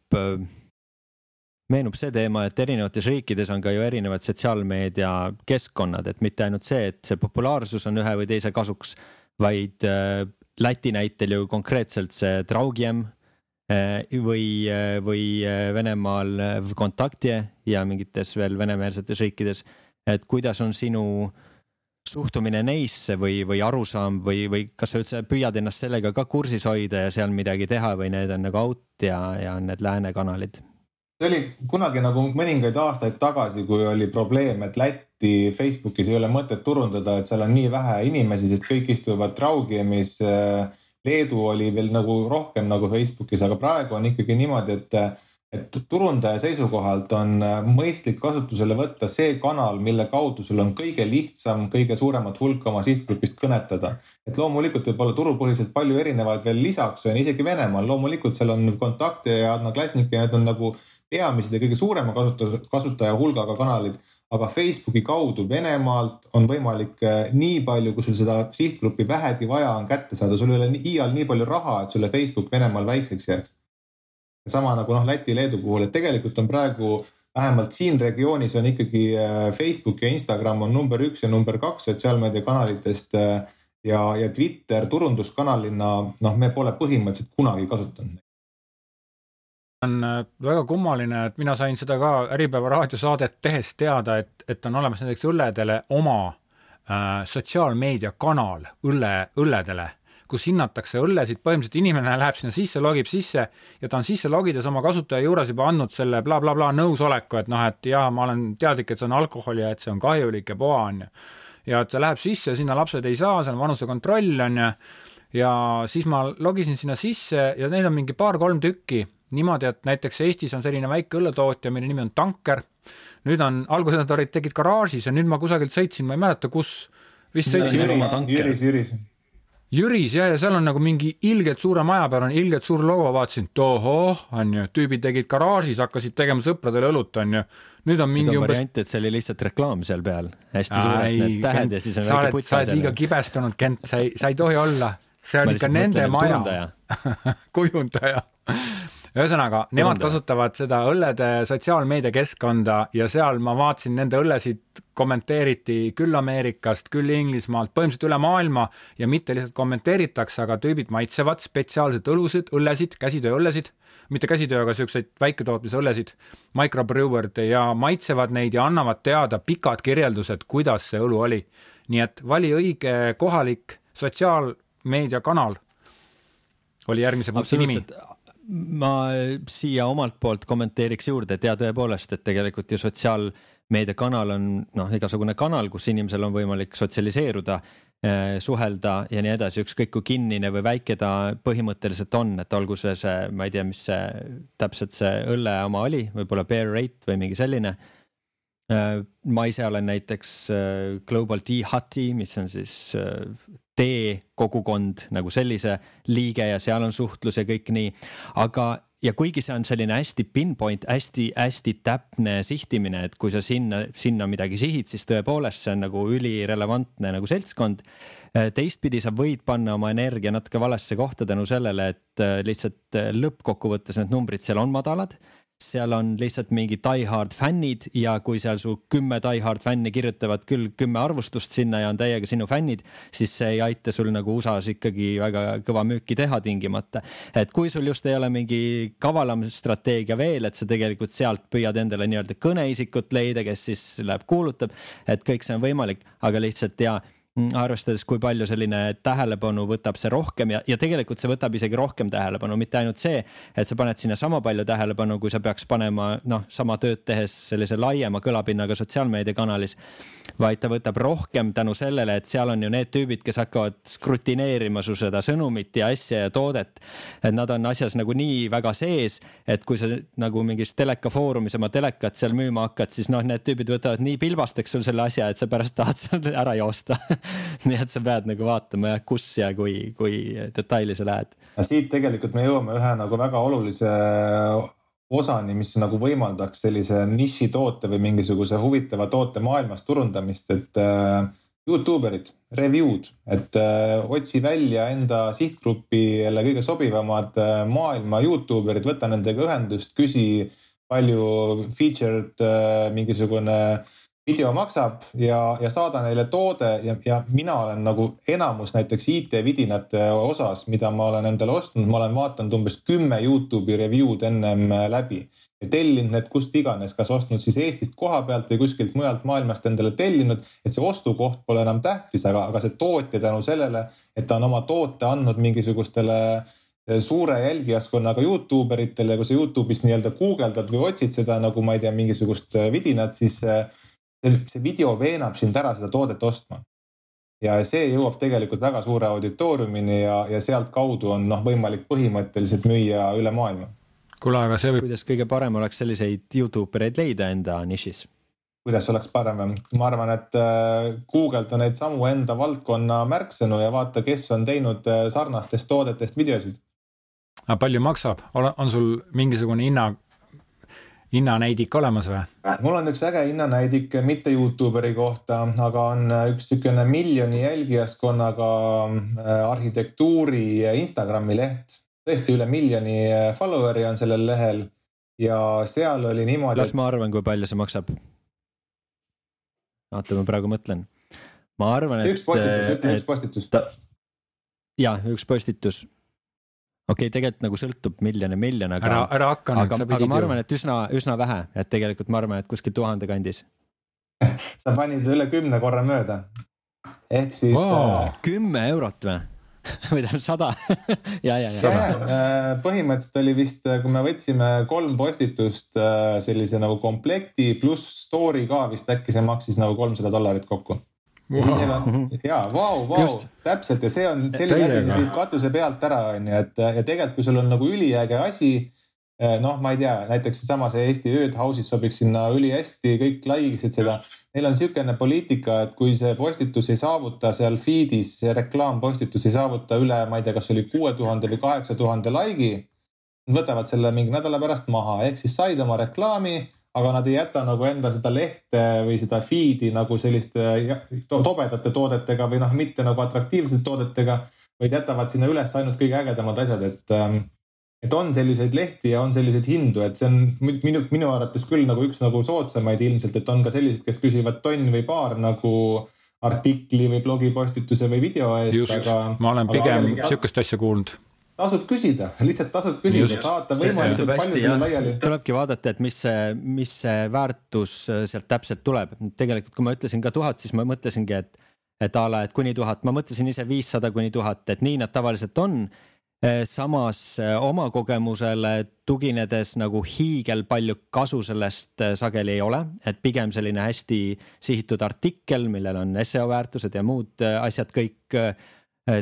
meenub see teema, et erinevates riikides on ka ju erinevad sotsiaalmeedia keskkonnad, et mitte ainult see, et see populaarsus on ühe või teise kasuks, vaid äh, Läti näitel ju konkreetselt see Draugiem äh, või, äh, või Venemaal Vkontaktje ja mingites veel venemeelsetes riikides. et kuidas on sinu suhtumine neisse või, või arusaam või, või kas sa üldse püüad ennast sellega ka kursis hoida ja seal midagi teha või need on nagu out ja, ja need lääne kanalid? see oli kunagi nagu mõningaid aastaid tagasi, kui oli probleem, et Lätti Facebookis ei ole mõtet turundada, et seal on nii vähe inimesi, sest kõik istuvad Traugiemis. Leedu oli veel nagu rohkem nagu Facebookis, aga praegu on ikkagi niimoodi, et, et turundaja seisukohalt on mõistlik kasutusele võtta see kanal, mille kaudu sul on kõige lihtsam kõige suuremat hulka oma sihtgrupist kõnetada. et loomulikult võib olla turupõhiselt palju erinevaid veel lisaks, on isegi Venemaal, loomulikult seal on kontakte ja Adna Klasnik ja need on nagu peamised ja kõige suurema kasutaja, kasutaja hulgaga kanalid. Aga Facebooki kaudu Venemaalt on võimalik eh, nii palju, kui sul seda sihtgruppi vähegi vaja on kätte saada, sul ei ole iial nii palju raha, et sulle Facebook Venemaal väikseks jääks. sama nagu noh, Läti, Leedu puhul, et tegelikult on praegu vähemalt siin regioonis on ikkagi eh, Facebook ja Instagram on number üks ja number kaks sotsiaalmeediakanalitest eh, ja, ja Twitter turunduskanalina, noh, me pole põhimõtteliselt kunagi kasutanud on äh, väga kummaline, et mina sain seda ka Äripäeva raadiosaadet tehes teada, et, et on olemas näiteks õlledele oma äh, sotsiaalmeediakanal õlle, õlledele, kus hinnatakse õllesid, põhimõtteliselt inimene läheb sinna sisse, logib sisse ja ta on sisse logides oma kasutaja juures juba andnud selle blablabla bla, bla, nõusoleku, et noh, et jaa, ma olen teadlik, et see on alkohol ja et see on kahjulik ja puha on ju. ja et ta läheb sisse, sinna lapsed ei saa, seal on vanusekontroll on ju ja siis ma logisin sinna sisse ja neid on mingi paar-kolm tükki niimoodi, et näiteks Eestis on selline väike õlletootja, mille nimi on Tanker. nüüd on, alguses nad olid, tegid garaažis ja nüüd ma kusagilt sõitsin, ma ei mäleta, kus, vist sõitsin. Jüris, Jüris, Jüris. Jüris ja, ja seal on nagu mingi ilgelt suure maja peal on ilgelt suur logo, vaatasin, et ohoh, on ju, tüübid tegid garaažis, hakkasid tegema sõpradele õlut, on ju. nüüd on mingi nüüd on umbes. variant, et see oli lihtsalt reklaam seal peal, hästi suured need tähed ja siis on väike putt. sa oled liiga kibestunud, Kent, sa ei, sa ei tohi olla, see on ikka nende maja. kujundaja ühesõnaga, nemad kasutavad seda õllede sotsiaalmeediakeskkonda ja seal ma vaatasin nende õllesid kommenteeriti küll Ameerikast, küll Inglismaalt, põhimõtteliselt üle maailma ja mitte lihtsalt kommenteeritakse, aga tüübid maitsevad spetsiaalselt õlusid, õllesid, käsitööõllesid, mitte käsitöö, aga siukseid väiketootmise õllesid, microbrewered ja maitsevad neid ja annavad teada pikad kirjeldused, kuidas see õlu oli. nii et vali õige kohalik sotsiaalmeediakanal oli järgmise punkti nimi ma siia omalt poolt kommenteeriks juurde, et ja tõepoolest, et tegelikult ju sotsiaalmeediakanal on noh, igasugune kanal, kus inimesel on võimalik sotsialiseeruda, eh, suhelda ja nii edasi, ükskõik kui kinnine või väike ta põhimõtteliselt on, et olgu see see, ma ei tea, mis see täpselt see õlle oma oli, võib-olla bear rate või mingi selline. Eh, ma ise olen näiteks eh, Global Tea Huti, mis on siis tee kogukond nagu sellise liige ja seal on suhtlus ja kõik nii, aga ja kuigi see on selline hästi pinpoint hästi,, hästi-hästi täpne sihtimine, et kui sa sinna, sinna midagi sihid, siis tõepoolest see on nagu ülirelevantne nagu seltskond. teistpidi sa võid panna oma energia natuke valesse kohta tänu sellele, et lihtsalt lõppkokkuvõttes need numbrid seal on madalad seal on lihtsalt mingi die-hard fännid ja kui seal su kümme die-hard fänni kirjutavad küll kümme arvustust sinna ja on täiega sinu fännid, siis see ei aita sul nagu USA-s ikkagi väga kõva müüki teha tingimata. et kui sul just ei ole mingi kavalam strateegia veel, et sa tegelikult sealt püüad endale nii-öelda kõneisikut leida, kes siis läheb kuulutab, et kõik see on võimalik, aga lihtsalt ja arvestades, kui palju selline tähelepanu võtab see rohkem ja, ja tegelikult see võtab isegi rohkem tähelepanu, mitte ainult see, et sa paned sinna sama palju tähelepanu, kui sa peaks panema noh, sama tööd tehes sellise laiema kõlapinnaga sotsiaalmeediakanalis. vaid ta võtab rohkem tänu sellele, et seal on ju need tüübid, kes hakkavad skrutineerima su seda sõnumit ja asja ja toodet. et nad on asjas nagu nii väga sees, et kui sa nagu mingis telekafoorumis oma telekat seal müüma hakkad, siis noh, need tüübid võtavad nii pilbasteks sul selle asja, et sa pärast tahad sealt ära joosta nii et sa pead nagu vaatama jah, kus ja kui, kui detaili sa lähed. siit tegelikult me jõuame ühe nagu väga olulise osani, mis nagu võimaldaks sellise nišitoote või mingisuguse huvitava toote maailmas turundamist, et äh, Youtube erid, review'd, et äh, otsi välja enda sihtgrupile kõige sobivamad äh, maailma Youtube erid, võta nendega ühendust, küsi palju featured äh, mingisugune video maksab ja, ja saada neile toode ja, ja mina olen nagu enamus näiteks IT-vidinate osas, mida ma olen endale ostnud, ma olen vaadanud umbes kümme Youtube'i review'd ennem äh, läbi ja tellinud need kust iganes, kas ostnud siis Eestist koha pealt või kuskilt mujalt maailmast endale tellinud. et see ostukoht pole enam tähtis, aga, aga see tootja tänu sellele, et ta on oma toote andnud mingisugustele eh, suure jälgijaskonnaga Youtube eritele, kui sa Youtube'is nii-öelda guugeldad või otsid seda nagu ma ei tea, mingisugust eh, vidinat, siis see, video veenab sind ära seda toodet ostma. ja see jõuab tegelikult väga suure auditooriumini ja, ja sealtkaudu on noh, võimalik põhimõtteliselt müüa üle maailma kuule, aga see võib. kuidas kõige parem oleks selliseid Youtube ereid leida enda nišis? kuidas oleks parem, ma arvan, et äh, guugelda neid samu enda valdkonna märksõnu ja vaata, kes on teinud äh, sarnastest toodetest videosid. aga palju maksab, on sul mingisugune hinna, hinnanäidik olemas või? mul on üks äge hinnanäidik mitte Youtuberi kohta, aga on üks niisugune miljoni jälgijaskonnaga äh, arhitektuuri Instagrami leht tõesti üle miljoni eh, follower'i on sellel lehel ja seal oli niimoodi. las ma arvan, kui palju see maksab. oota, ma praegu mõtlen. ma arvan, et. üks postitus, ütle üks postitus. ja üks postitus. Okei okay,, tegelikult nagu sõltub miljon ja miljon, aga. ära, ära hakka nüüd, sa pidid ju. aga ma arvan, et üsna, üsna vähe, et tegelikult ma arvan, et kuskil tuhande kandis sa panid üle kümne korra mööda. ehk siis wow.. Äh, kümme eurot või? või tähendab sada ja, ja, ja. Äh, põhimõtteliselt oli vist, äh, kui me võtsime kolm postitust äh, sellise nagu komplekti pluss story ka vist äkki see maksis nagu kolmsada dollarit kokku. Ja siis neil on ja vau, vau, täpselt ja see on selline asi, mis viib katuse pealt ära, on ju, et ja tegelikult, kui sul on nagu üliäge asi noh, ma ei tea, näiteks seesama see Eesti ööd house'is sobiks sinna ülihästi, kõik laikisid seda. Neil on niisugune poliitika, et kui see postitus ei saavuta seal feed'is, see reklaampostitus ei saavuta üle, ma ei tea, kas oli kuue tuhande või kaheksa tuhande like'i. Nad võtavad selle mingi nädala pärast maha, ehk siis said oma reklaami, aga nad ei jäta nagu enda seda lehte või seda feed'i nagu selliste tobedate toodetega või noh, mitte nagu atraktiivsete toodetega, vaid jätavad sinna üles ainult kõige ägedamad asjad, et ähm, et on selliseid lehti ja on selliseid hindu, et see on minu, minu arvates küll nagu üks nagu soodsamaid ilmselt, et on ka sellised, kes küsivad tonn või paar nagu artikli või blogipostituse või video eest, aga. ma olen pigem sihukest asja kuulnud tasub küsida, lihtsalt tasub küsida, saata võimalikult paljudele laiali. tulebki vaadata, et mis see, mis see väärtus äh, sealt täpselt tuleb. tegelikult, kui ma ütlesin ka tuhat, siis ma mõtlesingi, et, et a la, et kuni tuhat, ma mõtlesin ise viissada kuni tuhat, et nii nad tavaliselt on. Eh, samas eh, oma kogemusele tuginedes nagu hiigelpalju kasu sellest sageli ei ole, et pigem selline hästi sihitud artikkel, millel on seo väärtused ja muud asjad kõik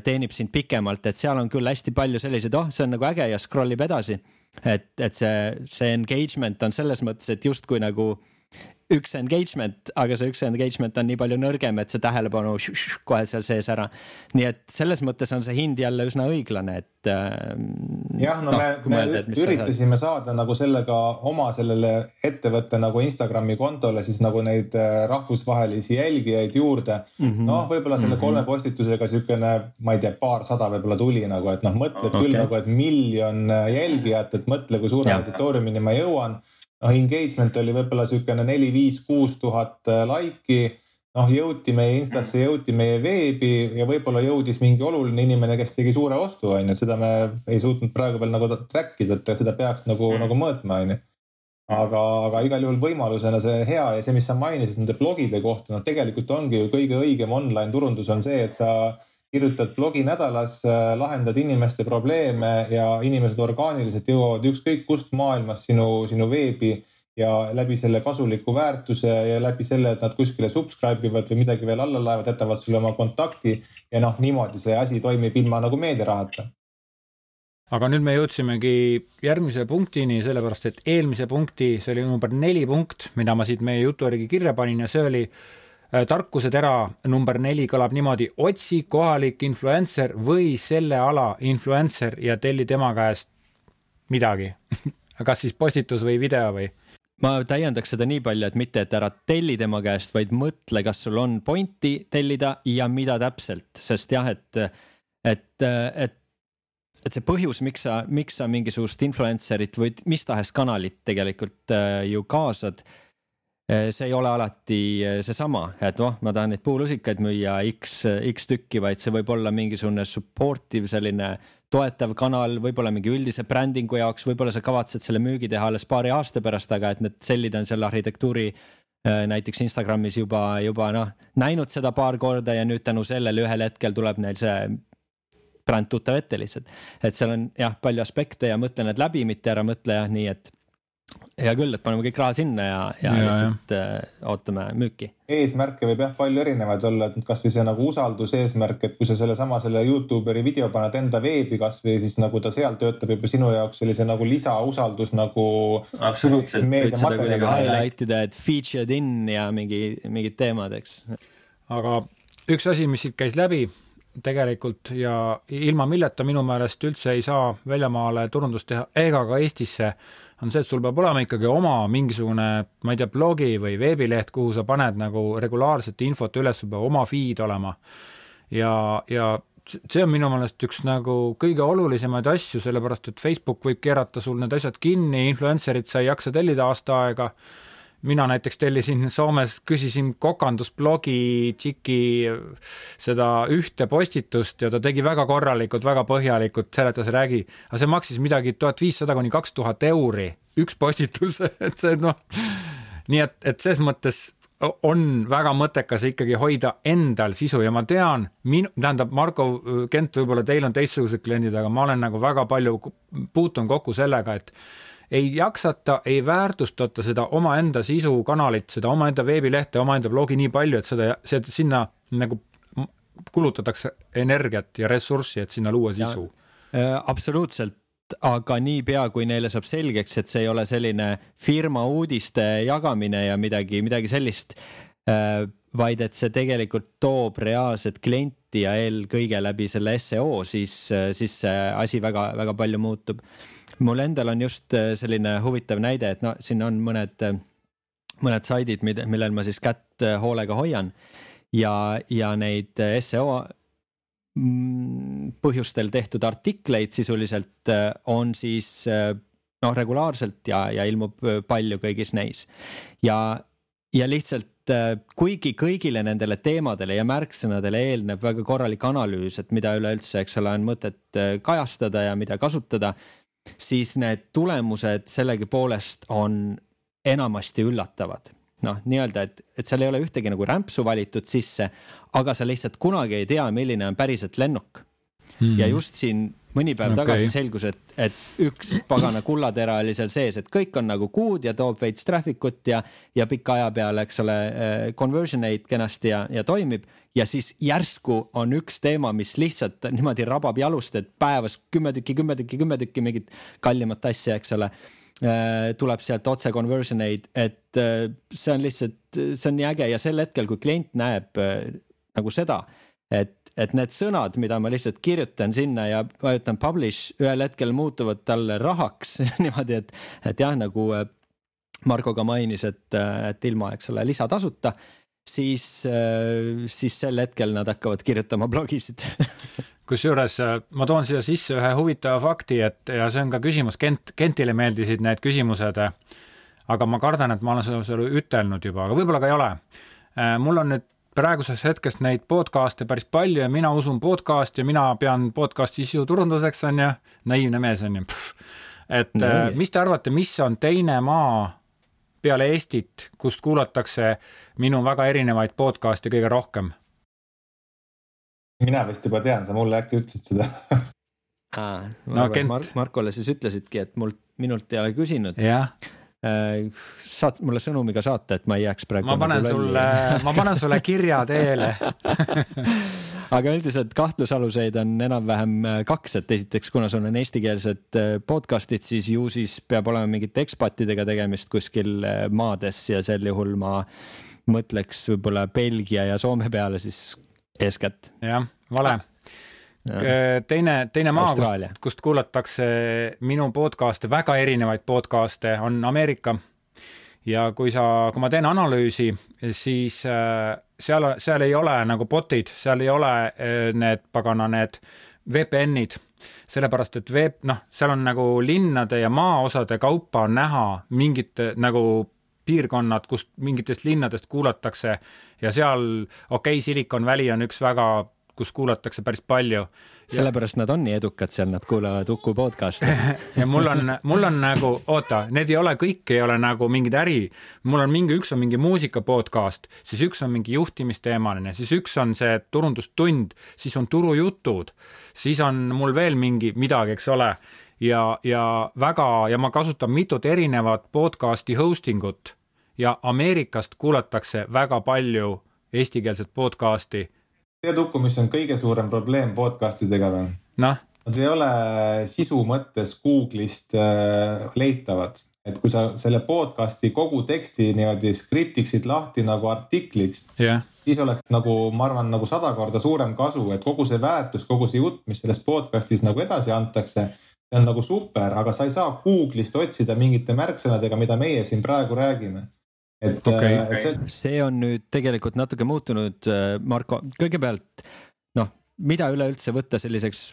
teenib sind pikemalt, et seal on küll hästi palju selliseid, oh, see on nagu äge ja scroll ib edasi. et, et see, see engagement on selles mõttes, et justkui nagu üks engagement, aga see üks engagement on nii palju nõrgem, et see tähelepanu kohe seal sees ära. nii et selles mõttes on see hind jälle üsna õiglane, et äh,. jah, no, no me, me mõelda, üritasime saada nagu sellega oma sellele ettevõtte nagu Instagrami kontole siis nagu neid äh, rahvusvahelisi jälgijaid juurde mm -hmm.. noh, võib-olla selle mm -hmm. kolme postitusega siukene, ma ei tea, paarsada võib-olla tuli nagu, et noh, mõtled okay. küll nagu, et miljon äh, jälgijat, et mõtle, kui suure auditooriumini ma jõuan noh, engagement oli võib-olla niisugune neli, viis, kuus tuhat äh, laiki. noh, jõuti meie Instasse, jõuti meie veebi ja võib-olla jõudis mingi oluline inimene, kes tegi suure ostu, on ju, seda me ei suutnud praegu veel nagu track ida, et seda peaks nagu mm., nagu mõõtma, on ju aga, aga igal juhul võimalusena see hea ja see, mis sa mainisid nende blogide kohta, noh, tegelikult ongi ju kõige õigem online turundus on see, et sa kirjutad blogi nädalas, äh, lahendad inimeste probleeme ja inimesed orgaaniliselt jõuavad ükskõik kust maailmas sinu, sinu veebi ja läbi selle kasuliku väärtuse ja läbi selle, et nad kuskile subscribe ivad või midagi veel alla laevad, jätavad sulle oma kontakti ja noh, niimoodi see asi toimib ilma nagu meediarahata. Aga nüüd me jõudsimegi järgmise punktini, sellepärast et eelmise punkti, see oli number neli punkt, mida ma siit meie jutu järgi kirja panin ja see oli tarkusetera number neli kõlab niimoodi, otsi kohalik influencer või selle ala influencer ja telli tema käest midagi kas siis postitus või video või? ma täiendaks seda nii palju, et mitte, et ära telli tema käest, vaid mõtle, kas sul on pointi tellida ja mida täpselt, sest jah, et, et, et et see põhjus, miks sa, miks sa mingisugust influencer'it või mis tahes kanalit tegelikult äh, ju kaasad äh,. See ei ole alati äh, seesama, et noh, ma tahan neid puulusikaid müüa X, X tükki, vaid see võib olla mingisugune supportive selline toetav kanal, võib-olla mingi üldise brändingu jaoks, võib-olla sa kavatsed selle müügi teha alles paari aasta pärast, aga et need sellid on selle arhitektuuri äh, näiteks Instagramis juba, juba noh, näinud seda paar korda ja nüüd tänu sellele ühel hetkel tuleb neil see bränd tuttav ette lihtsalt. et seal on jah, palju aspekte ja mõtle need läbi, mitte ära mõtle jah nii, et hea küll, et paneme kõik raha sinna ja, ja, ja lihtsalt ja. äh, ootame müüki. eesmärke võib jah palju erinevaid olla, et kasvõi see nagu usalduseesmärk, et kui sa sellesama selle Youtuberi video paned enda veebi kasvõi siis nagu ta seal töötab juba sinu jaoks sellise nagu lisausaldus nagu. absoluutselt, võid seda kuidagi highlight ida, et featured in ja mingi, mingid teemad, eks. aga üks asi, mis siit käis läbi tegelikult ja ilma milleta minu meelest üldse ei saa väljamaale turundust teha ega ka Eestisse, on see, et sul peab olema ikkagi oma mingisugune, ma ei tea, blogi või veebileht, kuhu sa paned nagu regulaarset infot üles, sul peab oma feed olema. ja, ja see on minu meelest üks nagu kõige olulisemaid asju, sellepärast et Facebook võib keerata sul need asjad kinni, influencer'id sa ei jaksa tellida aasta aega mina näiteks tellisin Soomes, küsisin kokandusblogi tšiki seda ühte postitust ja ta tegi väga korralikult, väga põhjalikult, seletas, räägi, aga see maksis midagi tuhat viissada kuni kaks tuhat euri, üks postitus et see noh, nii et, et ses mõttes on väga mõttekas ikkagi hoida endal sisu ja ma tean, minu, tähendab, Marko Kent, võib-olla teil on teistsugused kliendid, aga ma olen nagu väga palju puutunud kokku sellega, et ei jaksata, ei väärtustata seda omaenda sisukanalit, seda omaenda veebilehte, omaenda blogi nii palju, et seda, see sinna nagu kulutatakse energiat ja ressurssi, et sinna luua sisu. Äh, absoluutselt, aga niipea, kui neile saab selgeks, et see ei ole selline firma uudiste jagamine ja midagi, midagi sellist, äh, vaid et see tegelikult toob reaalset klienti ja eelkõige läbi selle seo, siis, siis see asi väga-väga palju muutub mul endal on just äh, selline huvitav näide, et no siin on mõned, äh, mõned saidid, millel ma siis kätt äh, hoolega hoian. Ja, ja neid seo mm, põhjustel tehtud artikleid sisuliselt on siis noh, regulaarselt ja, ja ilmub palju kõigis neis. Ja, ja lihtsalt kuigi kõigile nendele teemadele ja märksõnadele eelneb väga korralik analüüs, et mida üleüldse, eks ole, on mõtet kajastada ja mida kasutada siis need tulemused sellegipoolest on enamasti üllatavad. noh, nii-öelda, et, et seal ei ole ühtegi nagu rämpsu valitud sisse, aga sa lihtsalt kunagi ei tea, milline on päriselt lennuk hmm.. ja just siin mõni päev okay. tagasi selgus, et, et üks pagana kullatera oli seal sees, et kõik on nagu good ja toob veits traffic ut ja, ja pika aja peale, eks ole, eh, conversion rate kenasti ja, ja toimib. ja siis järsku on üks teema, mis lihtsalt niimoodi rabab jalust, et päevas kümme tükki, kümme tükki, kümme tükki mingit kallimat asja, eks ole eh, tuleb sealt otse conversion aid, et eh, see on lihtsalt, see on nii äge ja sel hetkel, kui klient näeb nagu seda, et et need sõnad, mida ma lihtsalt kirjutan sinna ja vajutan publish, ühel hetkel muutuvad talle rahaks niimoodi, et, et jah, nagu äh, Marko ka mainis, et, äh, et ilma, eks ole, lisatasuta, siis, äh, siis sel hetkel nad hakkavad kirjutama blogisid kusjuures ma toon siia sisse ühe huvitava fakti, et ja see on ka küsimus, Kent, Kentile meeldisid need küsimused. aga ma kardan, et ma olen seda sulle ütelnud juba, aga võib-olla ka ei ole. mul on nüüd praegusest hetkest neid podcast'e päris palju ja mina usun podcast'i ja mina pean podcast'i sisuturunduseks, on ju, naiivne mees, on ju. et no, äh, mis te arvate, mis on teine maa peale Eestit, kust kuulatakse minu väga erinevaid podcast'e kõige rohkem? mina vist juba tean, sa mulle äkki ütlesid seda ah,. no Kent Mark,. Markole siis ütlesidki, et mult, minult ei ole küsinud. jah saad mulle sõnumiga saata, et ma ei jääks praegu. ma panen nagu sulle, ma panen sulle kirja teele aga üldiselt kahtlusaluseid on enam-vähem äh, kaks, et esiteks, kuna sul on eestikeelsed äh, podcast'id, siis ju siis peab olema mingite ekspatidega tegemist kuskil maades ja sel juhul ma mõtleks võib-olla Belgia ja Soome peale siis eeskätt. jah, vale teine, teine maa, kust, kust kuulatakse minu podcast'e, väga erinevaid podcast'e, on Ameerika. ja kui sa, kui ma teen analüüsi, siis äh, seal, seal ei ole nagu bot'id, seal ei ole äh, need pagana, need VPN-id, sellepärast et veeb, noh, seal on nagu linnade ja maaosade kaupa on näha mingid nagu piirkonnad, kust mingitest linnadest kuulatakse. Ja seal, okei okay,, Silicon Valley on üks väga kus kuulatakse päris palju. sellepärast nad on nii edukad seal, nad kuulavad Uku podcast'e ja mul on, mul on nagu, oota, need ei ole, kõik ei ole nagu mingid äri. mul on mingi, üks on mingi muusika podcast, siis üks on mingi juhtimisteemaline, siis üks on see turundustund, siis on turujutud, siis on mul veel mingi midagi, eks ole ja, ja väga ja ma kasutan mitut erinevat podcast'i hosting ut ja Ameerikast kuulatakse väga palju eestikeelset podcast'i tead, Uku, mis on kõige suurem probleem podcast idega või? noh. Nad ei ole sisu mõttes Google'ist äh, leitavad, et kui sa selle podcast'i kogu teksti niimoodi skriptiksid lahti nagu artikliks yeah., siis oleks nagu, ma arvan, nagu sada korda suurem kasu, et kogu see väärtus, kogu see jutt, mis selles podcast'is nagu edasi antakse, see on nagu super, aga sa ei saa Google'ist otsida mingite märksõnadega, mida meie siin praegu räägime et okay, okay. See... see on nüüd tegelikult natuke muutunud, äh, Marko, kõigepealt noh, mida üleüldse võtta selliseks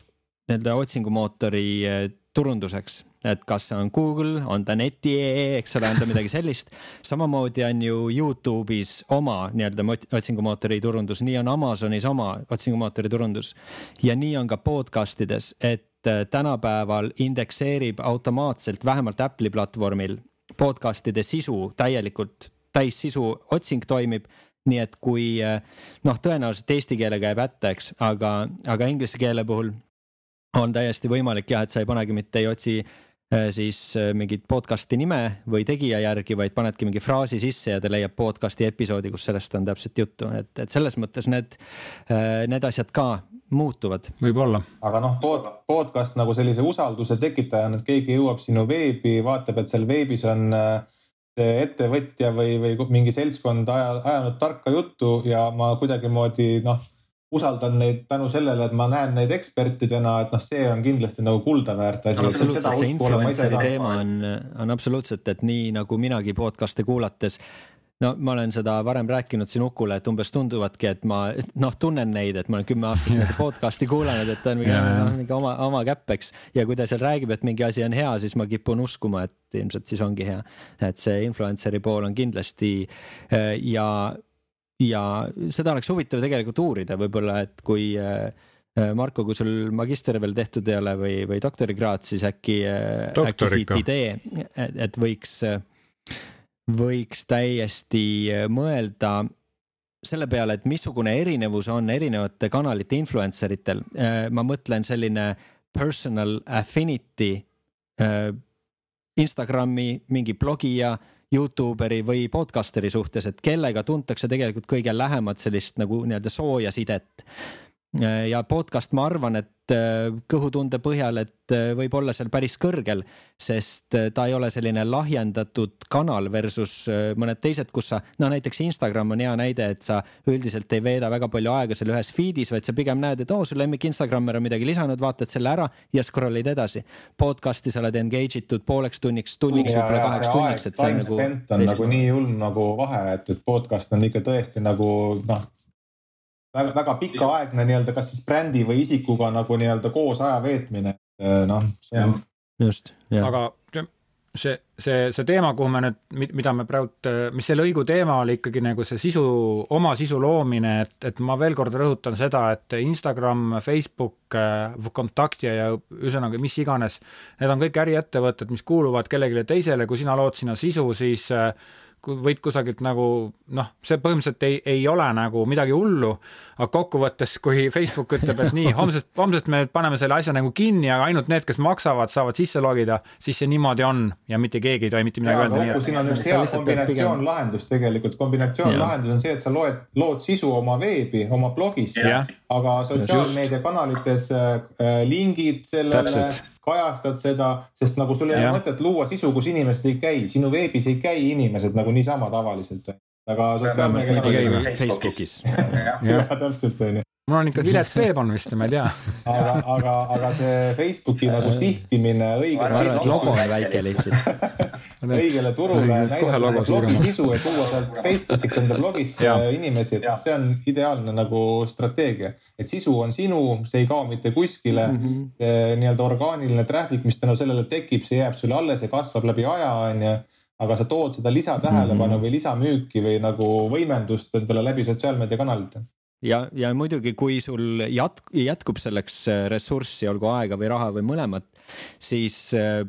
nii-öelda otsingumootori äh, turunduseks, et kas see on Google, on ta neti.ee, eks ole, on ta midagi sellist. samamoodi on ju Youtube'is oma nii-öelda otsingumootori turundus, nii on Amazonis oma otsingumootori turundus ja nii on ka podcast ides, et äh, tänapäeval indekseerib automaatselt vähemalt Apple'i platvormil podcast'ide sisu täielikult, täissisu otsing toimib. nii et kui noh, tõenäoliselt eesti keele käib hätta, eks, aga, aga inglise keele puhul on täiesti võimalik jah, et sa ei panegi mitte, ei otsi äh, siis äh, mingit podcast'i nime või tegija järgi, vaid panedki mingi fraasi sisse ja ta leiab podcast'i episoodi, kus sellest on täpselt juttu, et, et selles mõttes need, äh, need asjad ka muutuvad. võib-olla. aga noh pod,, podcast nagu sellise usalduse tekitajana, et keegi jõuab sinu veebi, vaatab, et seal veebis on see ettevõtja või, või mingi seltskond aja, ajanud tarka juttu ja ma kuidagimoodi noh, usaldan neid tänu sellele, et ma näen neid ekspertidena, et noh, see on kindlasti nagu kulda väärt asi. absoluutselt, see influencer'i teema on, on absoluutselt, et nii nagu minagi podcast'e kuulates no ma olen seda varem rääkinud siin Ukule, et umbes tunduvadki, et ma noh, tunnen neid, et ma olen kümme aastat yeah. podcast'i kuulanud, et ta on mingi, yeah. no, mingi oma, oma käpp, eks. ja kui ta seal räägib, et mingi asi on hea, siis ma kipun uskuma, et ilmselt siis ongi hea. et see influencer'i pool on kindlasti äh, ja, ja seda oleks huvitav tegelikult uurida, võib-olla, et kui äh, Marko, kui sul magister veel tehtud ei ole või, või doktorikraad, siis äkki, äh, äkki siit idee, et võiks võiks täiesti äh, mõelda selle peale, et missugune erinevus on erinevate kanalite influencer itel. Äh, ma mõtlen selline personal affinity äh, Instagrami mingi blogija, Youtuberi või podcasteri suhtes, et kellega tuntakse tegelikult kõige lähemat sellist nagu nii-öelda sooja sidet ja podcast, ma arvan, et äh, kõhutunde põhjal, et äh, võib olla seal päris kõrgel, sest ta ei ole selline lahjendatud kanal versus mõned teised, kus sa, no näiteks Instagram on hea näide, et sa üldiselt ei veeda väga palju aega seal ühes feed'is, vaid sa pigem näed, et oo, su lemmik Instagrammer on midagi lisanud, vaatad selle ära ja scroll'id edasi. Podcast'i sa oled engage itud pooleks tunniks, tunniks, võib-olla kaheks tunniks, et see on nagu. on nagu nii julm nagu vahe, et, et podcast on ikka tõesti nagu noh väga, väga pikaaegne nii-öelda, kas siis brändi või isikuga nagu nii-öelda koos aja veetmine, noh, see on. just, jah. aga see, see, see teema, kuhu me nüüd, mida me praegu, mis see lõigu teema oli ikkagi nagu see sisu, oma sisu loomine, et, et ma veel kord rõhutan seda, et Instagram, Facebook, Kontaktija ja ühesõnaga mis iganes, need on kõik äriettevõtted, mis kuuluvad kellelegi teisele, kui sina lood sinna sisu, siis äh, võid kusagilt nagu noh, see põhimõtteliselt ei, ei ole nagu midagi hullu, aga kokkuvõttes, kui Facebook ütleb, et nii, homsest, homsest me paneme selle asja nagu kinni, aga ainult need, kes maksavad, saavad sisse logida, siis see niimoodi on ja mitte keegi ei tohi mitte midagi öelda. siin on üks hea kombinatsioon pigem... lahendus tegelikult, kombinatsioon ja. lahendus on see, et sa loed, lood sisu oma veebi, oma blogis, aga sotsiaalmeediakanalites äh, lingid sellele kajastad seda, sest nagu sul ei ole mõtet luua sisu, kus inimesed ei käi, sinu veebis ei käi inimesed nagu niisama tavaliselt. Aga sotsiaalmeedia Facebookis. jah, täpselt onju mul on ikka vilets veeb on vist, ma ei tea. aga, aga, aga see Facebooki nagu sihtimine õigele. logo on väike lihtsalt õigele turule näidata blogi sisu ja tuua sealt Facebookist enda blogisse inimesi, et see on ideaalne nagu strateegia. et sisu on sinu, see ei kao mitte kuskile mm. -hmm. nii-öelda orgaaniline traffic, mis tänu sellele tekib, see jääb sulle alles ja kasvab läbi aja, onju aga sa tood seda lisatähelepanu mm -hmm. või lisamüüki või nagu võimendust endale läbi sotsiaalmeediakanalite ja, ja muidugi, kui sul jatk-, jätkub selleks äh, ressurssi, olgu aega või raha või mõlemat, siis äh,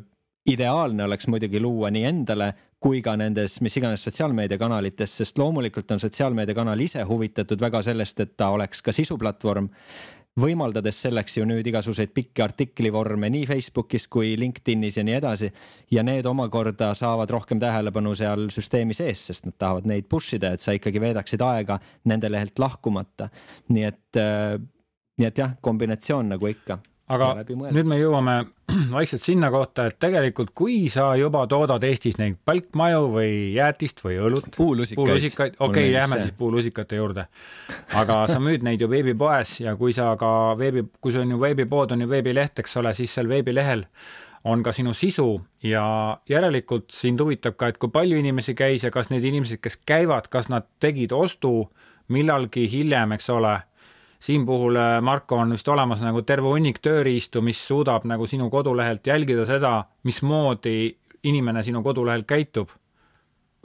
ideaalne oleks muidugi luua nii endale kui ka nendes mis iganes sotsiaalmeediakanalites, sest loomulikult on sotsiaalmeediakanal ise huvitatud väga sellest, et ta oleks ka sisuplatvorm võimaldades selleks ju nüüd igasuguseid pikki artiklivorme nii Facebookis kui LinkedInis ja nii edasi. ja need omakorda saavad rohkem tähelepanu seal süsteemi sees, sest nad tahavad neid push ida, et sa ikkagi veedaksid aega nende lehelt lahkumata. nii et, äh, nii et jah, kombinatsioon nagu ikka aga nüüd me jõuame vaikselt sinna kohta, et tegelikult, kui sa juba toodad Eestis neid palkmaju või jäätist või õlut. puulusikaid. puulusikaid, okei okay,, jääme siis puulusikate juurde. aga sa müüd neid ju veebipoes ja kui sa ka veebi, kui sul on ju veebipood, on ju veebileht, eks ole, siis seal veebilehel on ka sinu sisu ja järelikult sind huvitab ka, et kui palju inimesi käis ja kas need inimesed, kes käivad, kas nad tegid ostu millalgi hiljem, eks ole siin puhul, äh, Marko, on vist olemas nagu terve hunnik tööriistu, mis suudab nagu sinu kodulehelt jälgida seda, mismoodi inimene sinu kodulehel käitub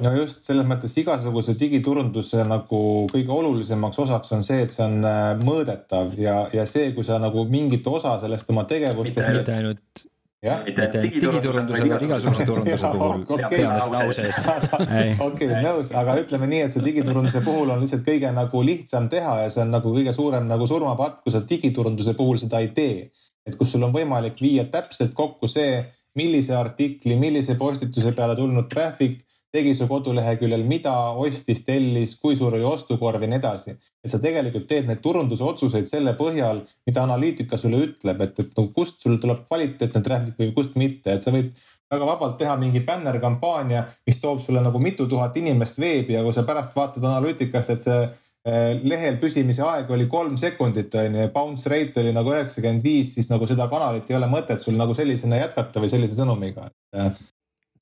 no just selles mõttes igasuguse digiturunduse nagu kõige olulisemaks osaks on see, et see on äh, mõõdetav ja, ja see, kui sa nagu mingit osa sellest oma tegevust. mitte ainult mitte digiturunduse, vaid igasuguse turunduse puhul. Peame lause ees. okei, nõus, aga ütleme nii, et see digiturunduse puhul on lihtsalt kõige nagu lihtsam teha ja see on nagu kõige suurem nagu surmapatt, kui sa digiturunduse puhul seda ei tee. et kus sul on võimalik viia täpselt kokku see, millise artikli, millise postituse peale tulnud traffic tegi su koduleheküljel, mida ostis, tellis, kui suur oli ostukorv ja nii edasi. et sa tegelikult teed neid turundusotsuseid selle põhjal, mida analüütika sulle ütleb, et, et no kust sul tuleb kvaliteetne traffic või kust mitte, et sa võid väga vabalt teha mingi bännerkampaania, mis toob sulle nagu mitu tuhat inimest veebi ja kui sa pärast vaatad analüütikast, et see eh, lehel püsimise aeg oli kolm sekundit on ju ja bounce rate oli nagu üheksakümmend viis, siis nagu seda kanalit ei ole mõtet sul nagu sellisena jätkata või sellise sõnumiga.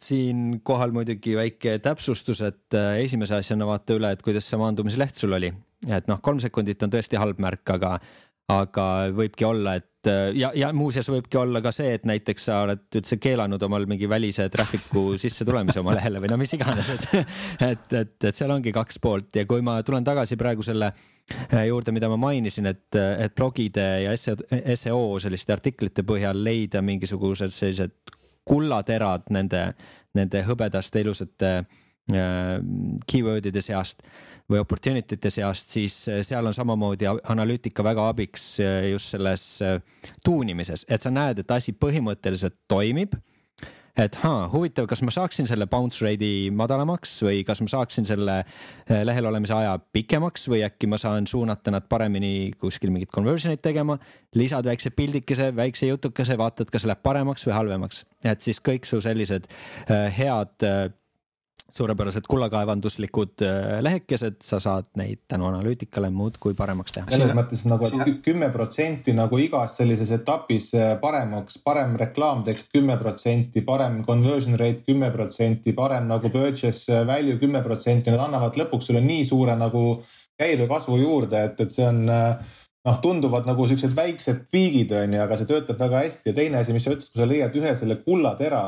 Siinkohal muidugi väike täpsustus, et äh, esimese asjana vaata üle, et kuidas see maandumisleht sul oli. et noh, kolm sekundit on tõesti halb märk, aga, aga võibki olla, et äh, ja, ja muuseas võibki olla ka see, et näiteks sa oled üldse keelanud omal mingi välise traffic'u sissetulemise oma lehele või no mis iganes, et, et, et, et seal ongi kaks poolt ja kui ma tulen tagasi praegu selle äh, juurde, mida ma mainisin, et, et blogide ja seo selliste artiklite põhjal leida mingisugused sellised kullaterad nende, nende hõbedaste ilusate äh, keyword'ide seast või opportunity te seast, siis äh, seal on samamoodi analüütika väga abiks äh, just selles tuunimises, et sa näed, et asi põhimõtteliselt toimib et haa, huvitav, kas ma saaksin selle bounce rate'i madalamaks või kas ma saaksin selle eh, lehel olemise aja pikemaks või äkki ma saan suunata nad paremini kuskil mingit conversion eid tegema. lisad väikse pildikese, väikse jutukese, vaatad, kas läheb paremaks või halvemaks, et siis kõik su sellised eh, head eh, suurepärased kullakaevanduslikud äh, lehekesed, sa saad neid tänu analüütikale muudkui paremaks teha. selles mõttes nagu, et kümme protsenti nagu igas sellises etapis äh, paremaks, parem reklaamtekst kümme protsenti, parem conversion rate kümme protsenti, parem nagu purchase value kümme protsenti, need annavad lõpuks sulle nii suure nagu käibekasvu juurde, et, et see on äh, noh, tunduvad nagu siuksed väiksed tweak'id on ju, aga see töötab väga hästi. Ja teine asi, mis sa ütlesid, kui sa leiad ühe selle kullatera,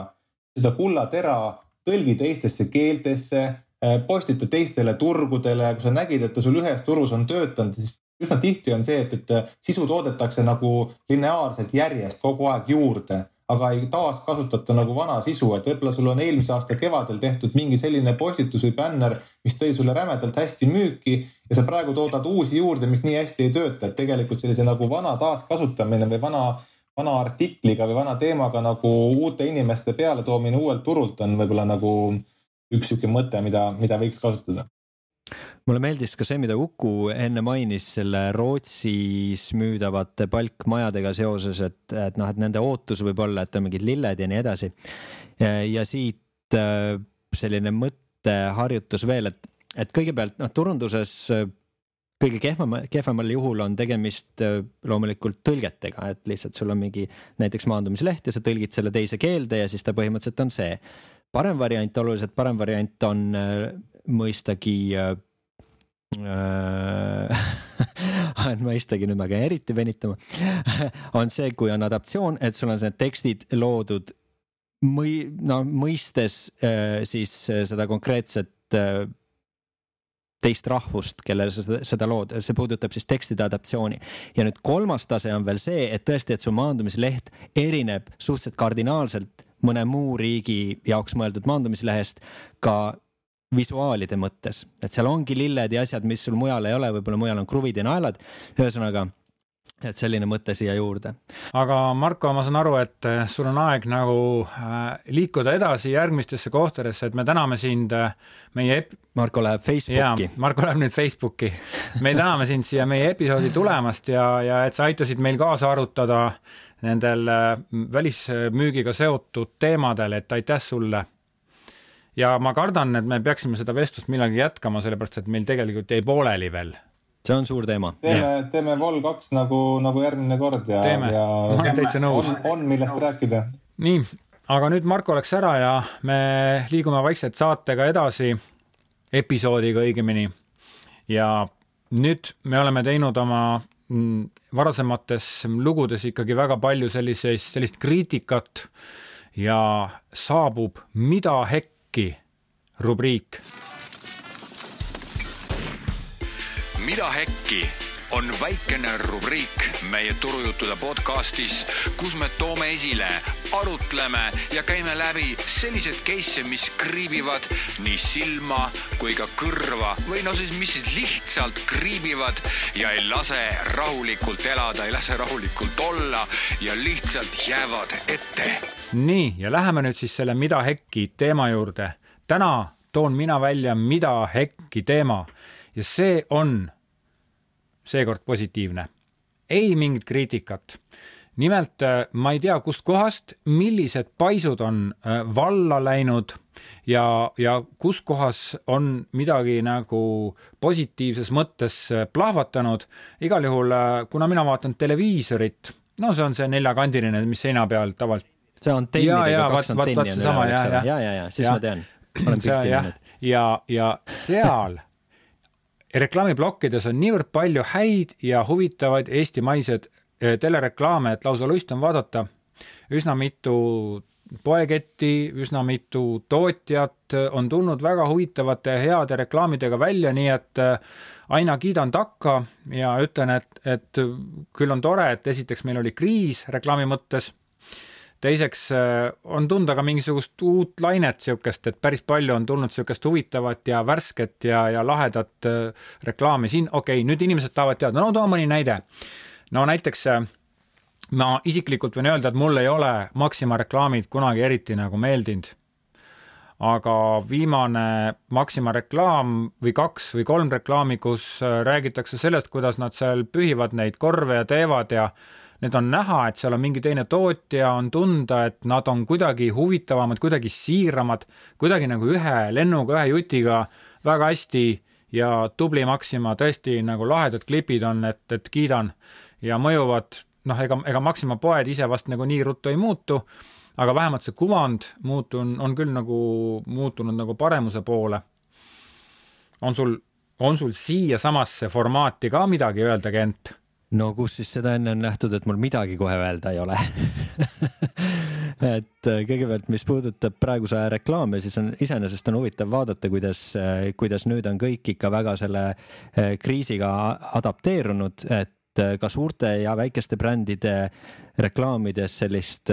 seda kullatera tõlgi teistesse keeltesse, äh, postita teistele turgudele, kui sa nägid, et ta sul ühes turus on töötanud, siis üsna tihti on see, et, et sisu toodetakse nagu lineaarselt järjest kogu aeg juurde, aga ei taaskasutata nagu vana sisu, et võib-olla sul on eelmise aasta kevadel tehtud mingi selline postitus või bänner, mis tõi sulle rämedalt hästi müüki ja sa praegu toodad uusi juurde, mis nii hästi ei tööta, et tegelikult sellise nagu vana taaskasutamine või vana vana artikliga või vana teemaga nagu uute inimeste pealetoomine uuelt turult on võib-olla nagu üks sihuke mõte, mida, mida võiks kasutada mulle meeldis ka see, mida Uku enne mainis selle Rootsis müüdavate palkmajadega seoses, et, et noh, et nende ootus võib olla, et on mingid lilled ja nii edasi. ja siit äh, selline mõtteharjutus veel, et et kõigepealt noh, turunduses kõige kehvema, kehvemal juhul on tegemist loomulikult tõlgetega, et lihtsalt sul on mingi näiteks maandumisleht ja sa tõlgid selle teise keelde ja siis ta põhimõtteliselt on see. parem variant, oluliselt parem variant on mõistagi äh, mõistagi nüüd ma käin eriti venitama on see, kui on adaptatsioon, et sul on need tekstid loodud mõi-, no mõistes äh, siis äh, seda konkreetset äh, teist rahvust, kellele sa seda, seda lood, see puudutab siis tekstide adaptatsiooni. ja nüüd kolmas tase on veel see, et tõesti, et su maandumisleht erineb suhteliselt kardinaalselt mõne muu riigi jaoks mõeldud maandumislehest ka visuaalide mõttes, et seal ongi lilled ja asjad, mis sul mujal ei ole, võib-olla mujal on kruvid ja naelad. ühesõnaga, et selline mõte siia juurde. aga Marko, ma saan aru, et äh, sul on aeg nagu äh, liikuda edasi järgmistesse kohtadesse, et me täname sind äh, meie ep-. Marko läheb Facebooki. Marko läheb nüüd Facebooki. me täname sind siia meie episoodi tulemast ja, ja et sa aitasid meil kaasa arutada nendel välismüügiga seotud teemadel, et aitäh sulle ja ma kardan, et me peaksime seda vestlust millalgi jätkama, sellepärast et meil tegelikult jäi pooleli veel. See on suur teema. teeme, teeme Vol kaks nagu, nagu järgmine kord ja, ja ma olen täitsa nõus. on, on millest rääkida. nii, aga nüüd Marko läks ära ja me liigume vaikselt saatega edasi, episoodiga õigemini. ja nüüd me oleme teinud oma mm, varasemates lugudes ikkagi väga palju selliseid, sellist kriitikat ja saabub mida hekk äkki rubriik. Mida äkki on väikene rubriik meie turujuttude podcastis, kus me toome esile, arutleme ja käime läbi sellised case'e, mis kriibivad nii silma kui ka kõrva või no siis, mis lihtsalt kriibivad ja ei lase rahulikult elada, ei lase rahulikult olla ja lihtsalt jäävad ette. nii, ja läheme nüüd siis selle Mida hekki teema juurde. täna toon mina välja Mida hekki teema ja see on seekord positiivne. ei mingit kriitikat. nimelt äh, ma ei tea, kustkohast, millised paisud on äh, valla läinud ja, ja kus kohas on midagi nagu positiivses mõttes äh, plahvatanud. igal juhul, kuna mina vaatan televiisorit, no see on see neljakandiline, mis seina peal tavaliselt see antennidega kaks antenni on üleval, eks ole, ja, ja, ja siis ja, ma tean, olen püsti näinud. ja, ja seal reklaamiplokkides on niivõrd palju häid ja huvitavaid eestimaiseid eh, telereklaame, et lausa lust on vaadata. üsna mitu poeketti, üsna mitu tootjat on tulnud väga huvitavate heade reklaamidega välja, nii et eh, aina kiidan takka ja ütlen, et, et küll on tore, et esiteks meil oli kriis reklaami mõttes teiseks äh, on tunda ka mingisugust uut lainet niisugust, et päris palju on tulnud niisugust huvitavat ja värsket ja, ja lahedat äh, reklaami siin, okei okay,, nüüd inimesed tahavad teada, no too mõni näide. no näiteks äh, ma isiklikult võin öelda, et mul ei ole Maxima reklaamid kunagi eriti nagu meeldinud. aga viimane Maxima reklaam või kaks või kolm reklaami, kus räägitakse sellest, kuidas nad seal pühivad neid korve ja teevad ja need on näha, et seal on mingi teine tootja, on tunda, et nad on kuidagi huvitavamad, kuidagi siiramad, kuidagi nagu ühe lennuga, ühe jutiga väga hästi ja tubli Maxima, tõesti nagu lahedad klipid on, et, et kiidan ja mõjuvad, noh, ega, ega Maxima poed ise vast nagu nii ruttu ei muutu, aga vähemalt see kuvand muutun, on küll nagu muutunud nagu paremuse poole. on sul, on sul siiasamasse formaati ka midagi öelda, Kent? No kus siis seda enne on nähtud, et mul midagi kohe öelda ei ole? Et äh, kõigepealt, mis puudutab praeguse aja reklaame, siis on iseenesest on huvitav vaadata, kuidas, äh, kuidas nüüd on kõik ikka väga selle äh, kriisiga adapteerunud, et ka suurte ja väikeste brändide reklaamides sellist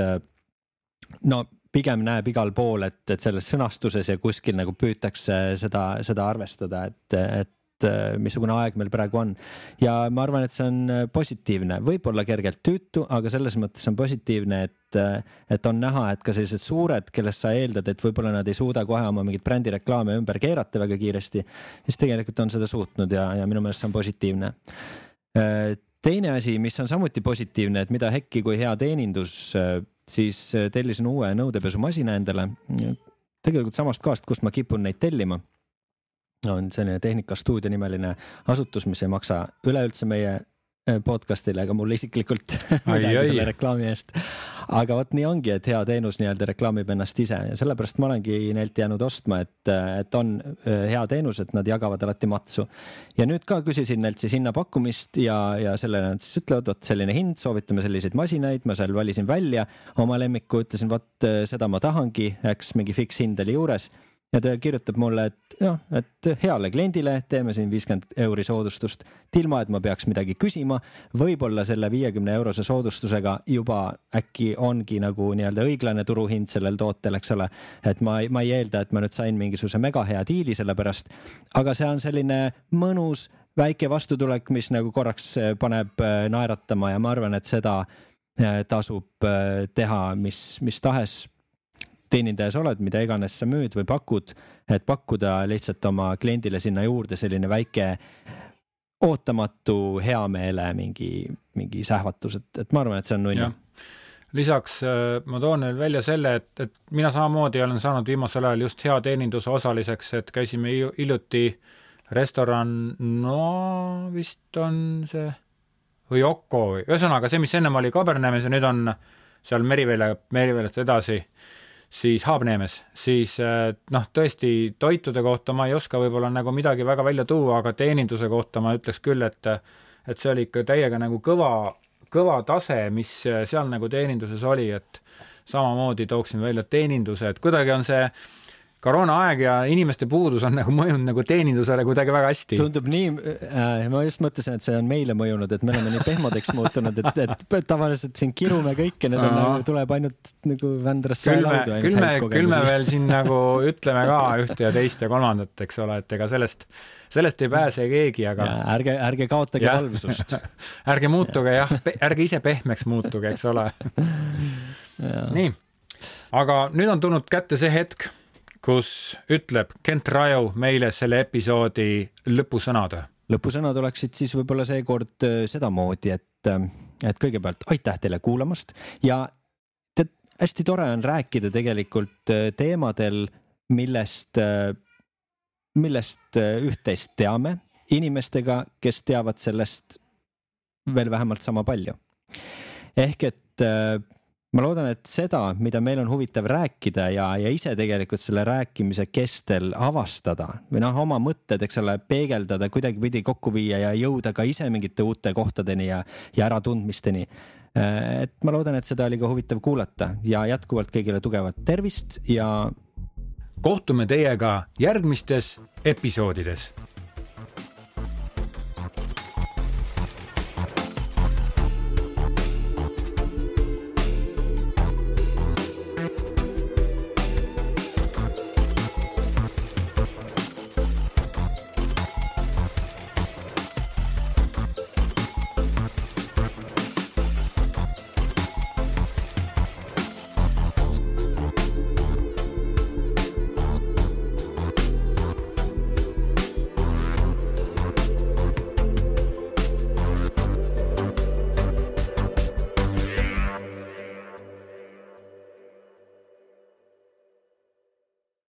no pigem näeb igal pool, et, et selles sõnastuses ja kuskil nagu püütakse seda, seda arvestada, et, et Äh, missugune aeg meil praegu on. ja ma arvan, et see on äh, positiivne, võib-olla kergelt tüütu, aga selles mõttes on positiivne, et, äh, et on näha, et ka sellised suured, kellest sa eeldad, et võib-olla nad ei suuda kohe oma mingeid brändireklaame ümber keerata väga kiiresti, siis tegelikult on seda suutnud ja, ja minu meelest see on positiivne teine asi, mis on samuti positiivne, et mida Hekki kui hea teenindus, siis tellisin uue nõudepesumasina endale. tegelikult samast kohast, kust ma kipun neid tellima on selline Tehnikastuudio nimeline asutus, mis ei maksa üleüldse meie Äh, podcast'ile ega mulle isiklikult midagi selle reklaami eest. aga vot nii ongi, et hea teenus nii-öelda reklaamib ennast ise ja sellepärast ma olengi neilt jäänud ostma, et, et on äh, hea teenus, et nad jagavad alati matsu. ja nüüd ka küsisin neilt siis hinnapakkumist ja, ja sellele nad siis ütlevad, vot selline hind, soovitame selliseid masinaid, ma seal valisin välja oma lemmiku, ütlesin, vot äh, seda ma tahangi, eks mingi fiks hind oli juures ja ta kirjutab mulle, et jah, et heale kliendile teeme siin viiskümmend euri soodustust, ilma et ma peaks midagi küsima. võib-olla selle viiekümne eurose soodustusega juba äkki ongi nagu nii-öelda õiglane turuhind sellel tootel, eks ole. et ma, ma ei eelda, et ma nüüd sain mingisuguse mega hea diili selle pärast, aga see on selline mõnus väike vastutulek, mis nagu korraks paneb äh, naeratama ja ma arvan, et seda äh, tasub teha mis, mis tahes teenindajas oled, mida iganes sa müüd või pakud, et pakkuda lihtsalt oma kliendile sinna juurde selline väike ootamatu heameele mingi, mingi sähvatus, et, et ma arvan, et see on nunnu. Lisaks äh, ma toon veel välja selle, et, et mina samamoodi olen saanud viimasel ajal just hea teeninduse osaliseks, et käisime hiljuti restoran, no vist on see, või Oko või ühesõnaga see, mis ennem oli Kabernemes ja nüüd on seal Merivälja, Meriväljast edasi siis Haabneemes, siis äh, noh, tõesti toitude kohta ma ei oska võib-olla nagu midagi väga välja tuua, aga teeninduse kohta ma ütleks küll, et et see oli ikka täiega nagu kõva, kõva tase, mis seal nagu teeninduses oli, et samamoodi tooksin välja teeninduse, et kuidagi on see äh, koroonaaeg ja inimeste puudus on nagu mõjunud nagu teenindusele kuidagi väga hästi. tundub nii äh,, ma just mõtlesin, et see on meile mõjunud, et me oleme nii pehmodeks muutunud, et, et tavaliselt siin kirume kõike, nüüd on nagu, tuleb ainult nagu Vändrasse me, küll me, küll me veel siin nagu ütleme ka ühte ja teist ja kolmandat, eks ole, et ega sellest, sellest ei pääse keegi, aga. ärge, ärge kaotage valvsust ärge muutuge jah, ärge ise pehmeks muutuge, eks ole. nii, aga nüüd on tulnud kätte see hetk kus ütleb Kent Raju meile selle episoodi lõpusõnad. lõpusõnad oleksid siis võib-olla seekord äh, sedamoodi, et, äh, et kõigepealt aitäh teile kuulamast ja tead, hästi tore on rääkida tegelikult äh, teemadel, millest, millest üht-teist teame inimestega, kes teavad sellest veel vähemalt sama palju. ehk et ma loodan, et seda, mida meil on huvitav rääkida ja, ja ise tegelikult selle rääkimise kestel avastada või noh, oma mõtted, eks ole, peegeldada, kuidagipidi kokku viia ja jõuda ka ise mingite uute kohtadeni ja, ja äratundmisteni. et ma loodan, et seda oli ka huvitav kuulata ja jätkuvalt kõigile tugevat tervist ja. kohtume teiega järgmistes episoodides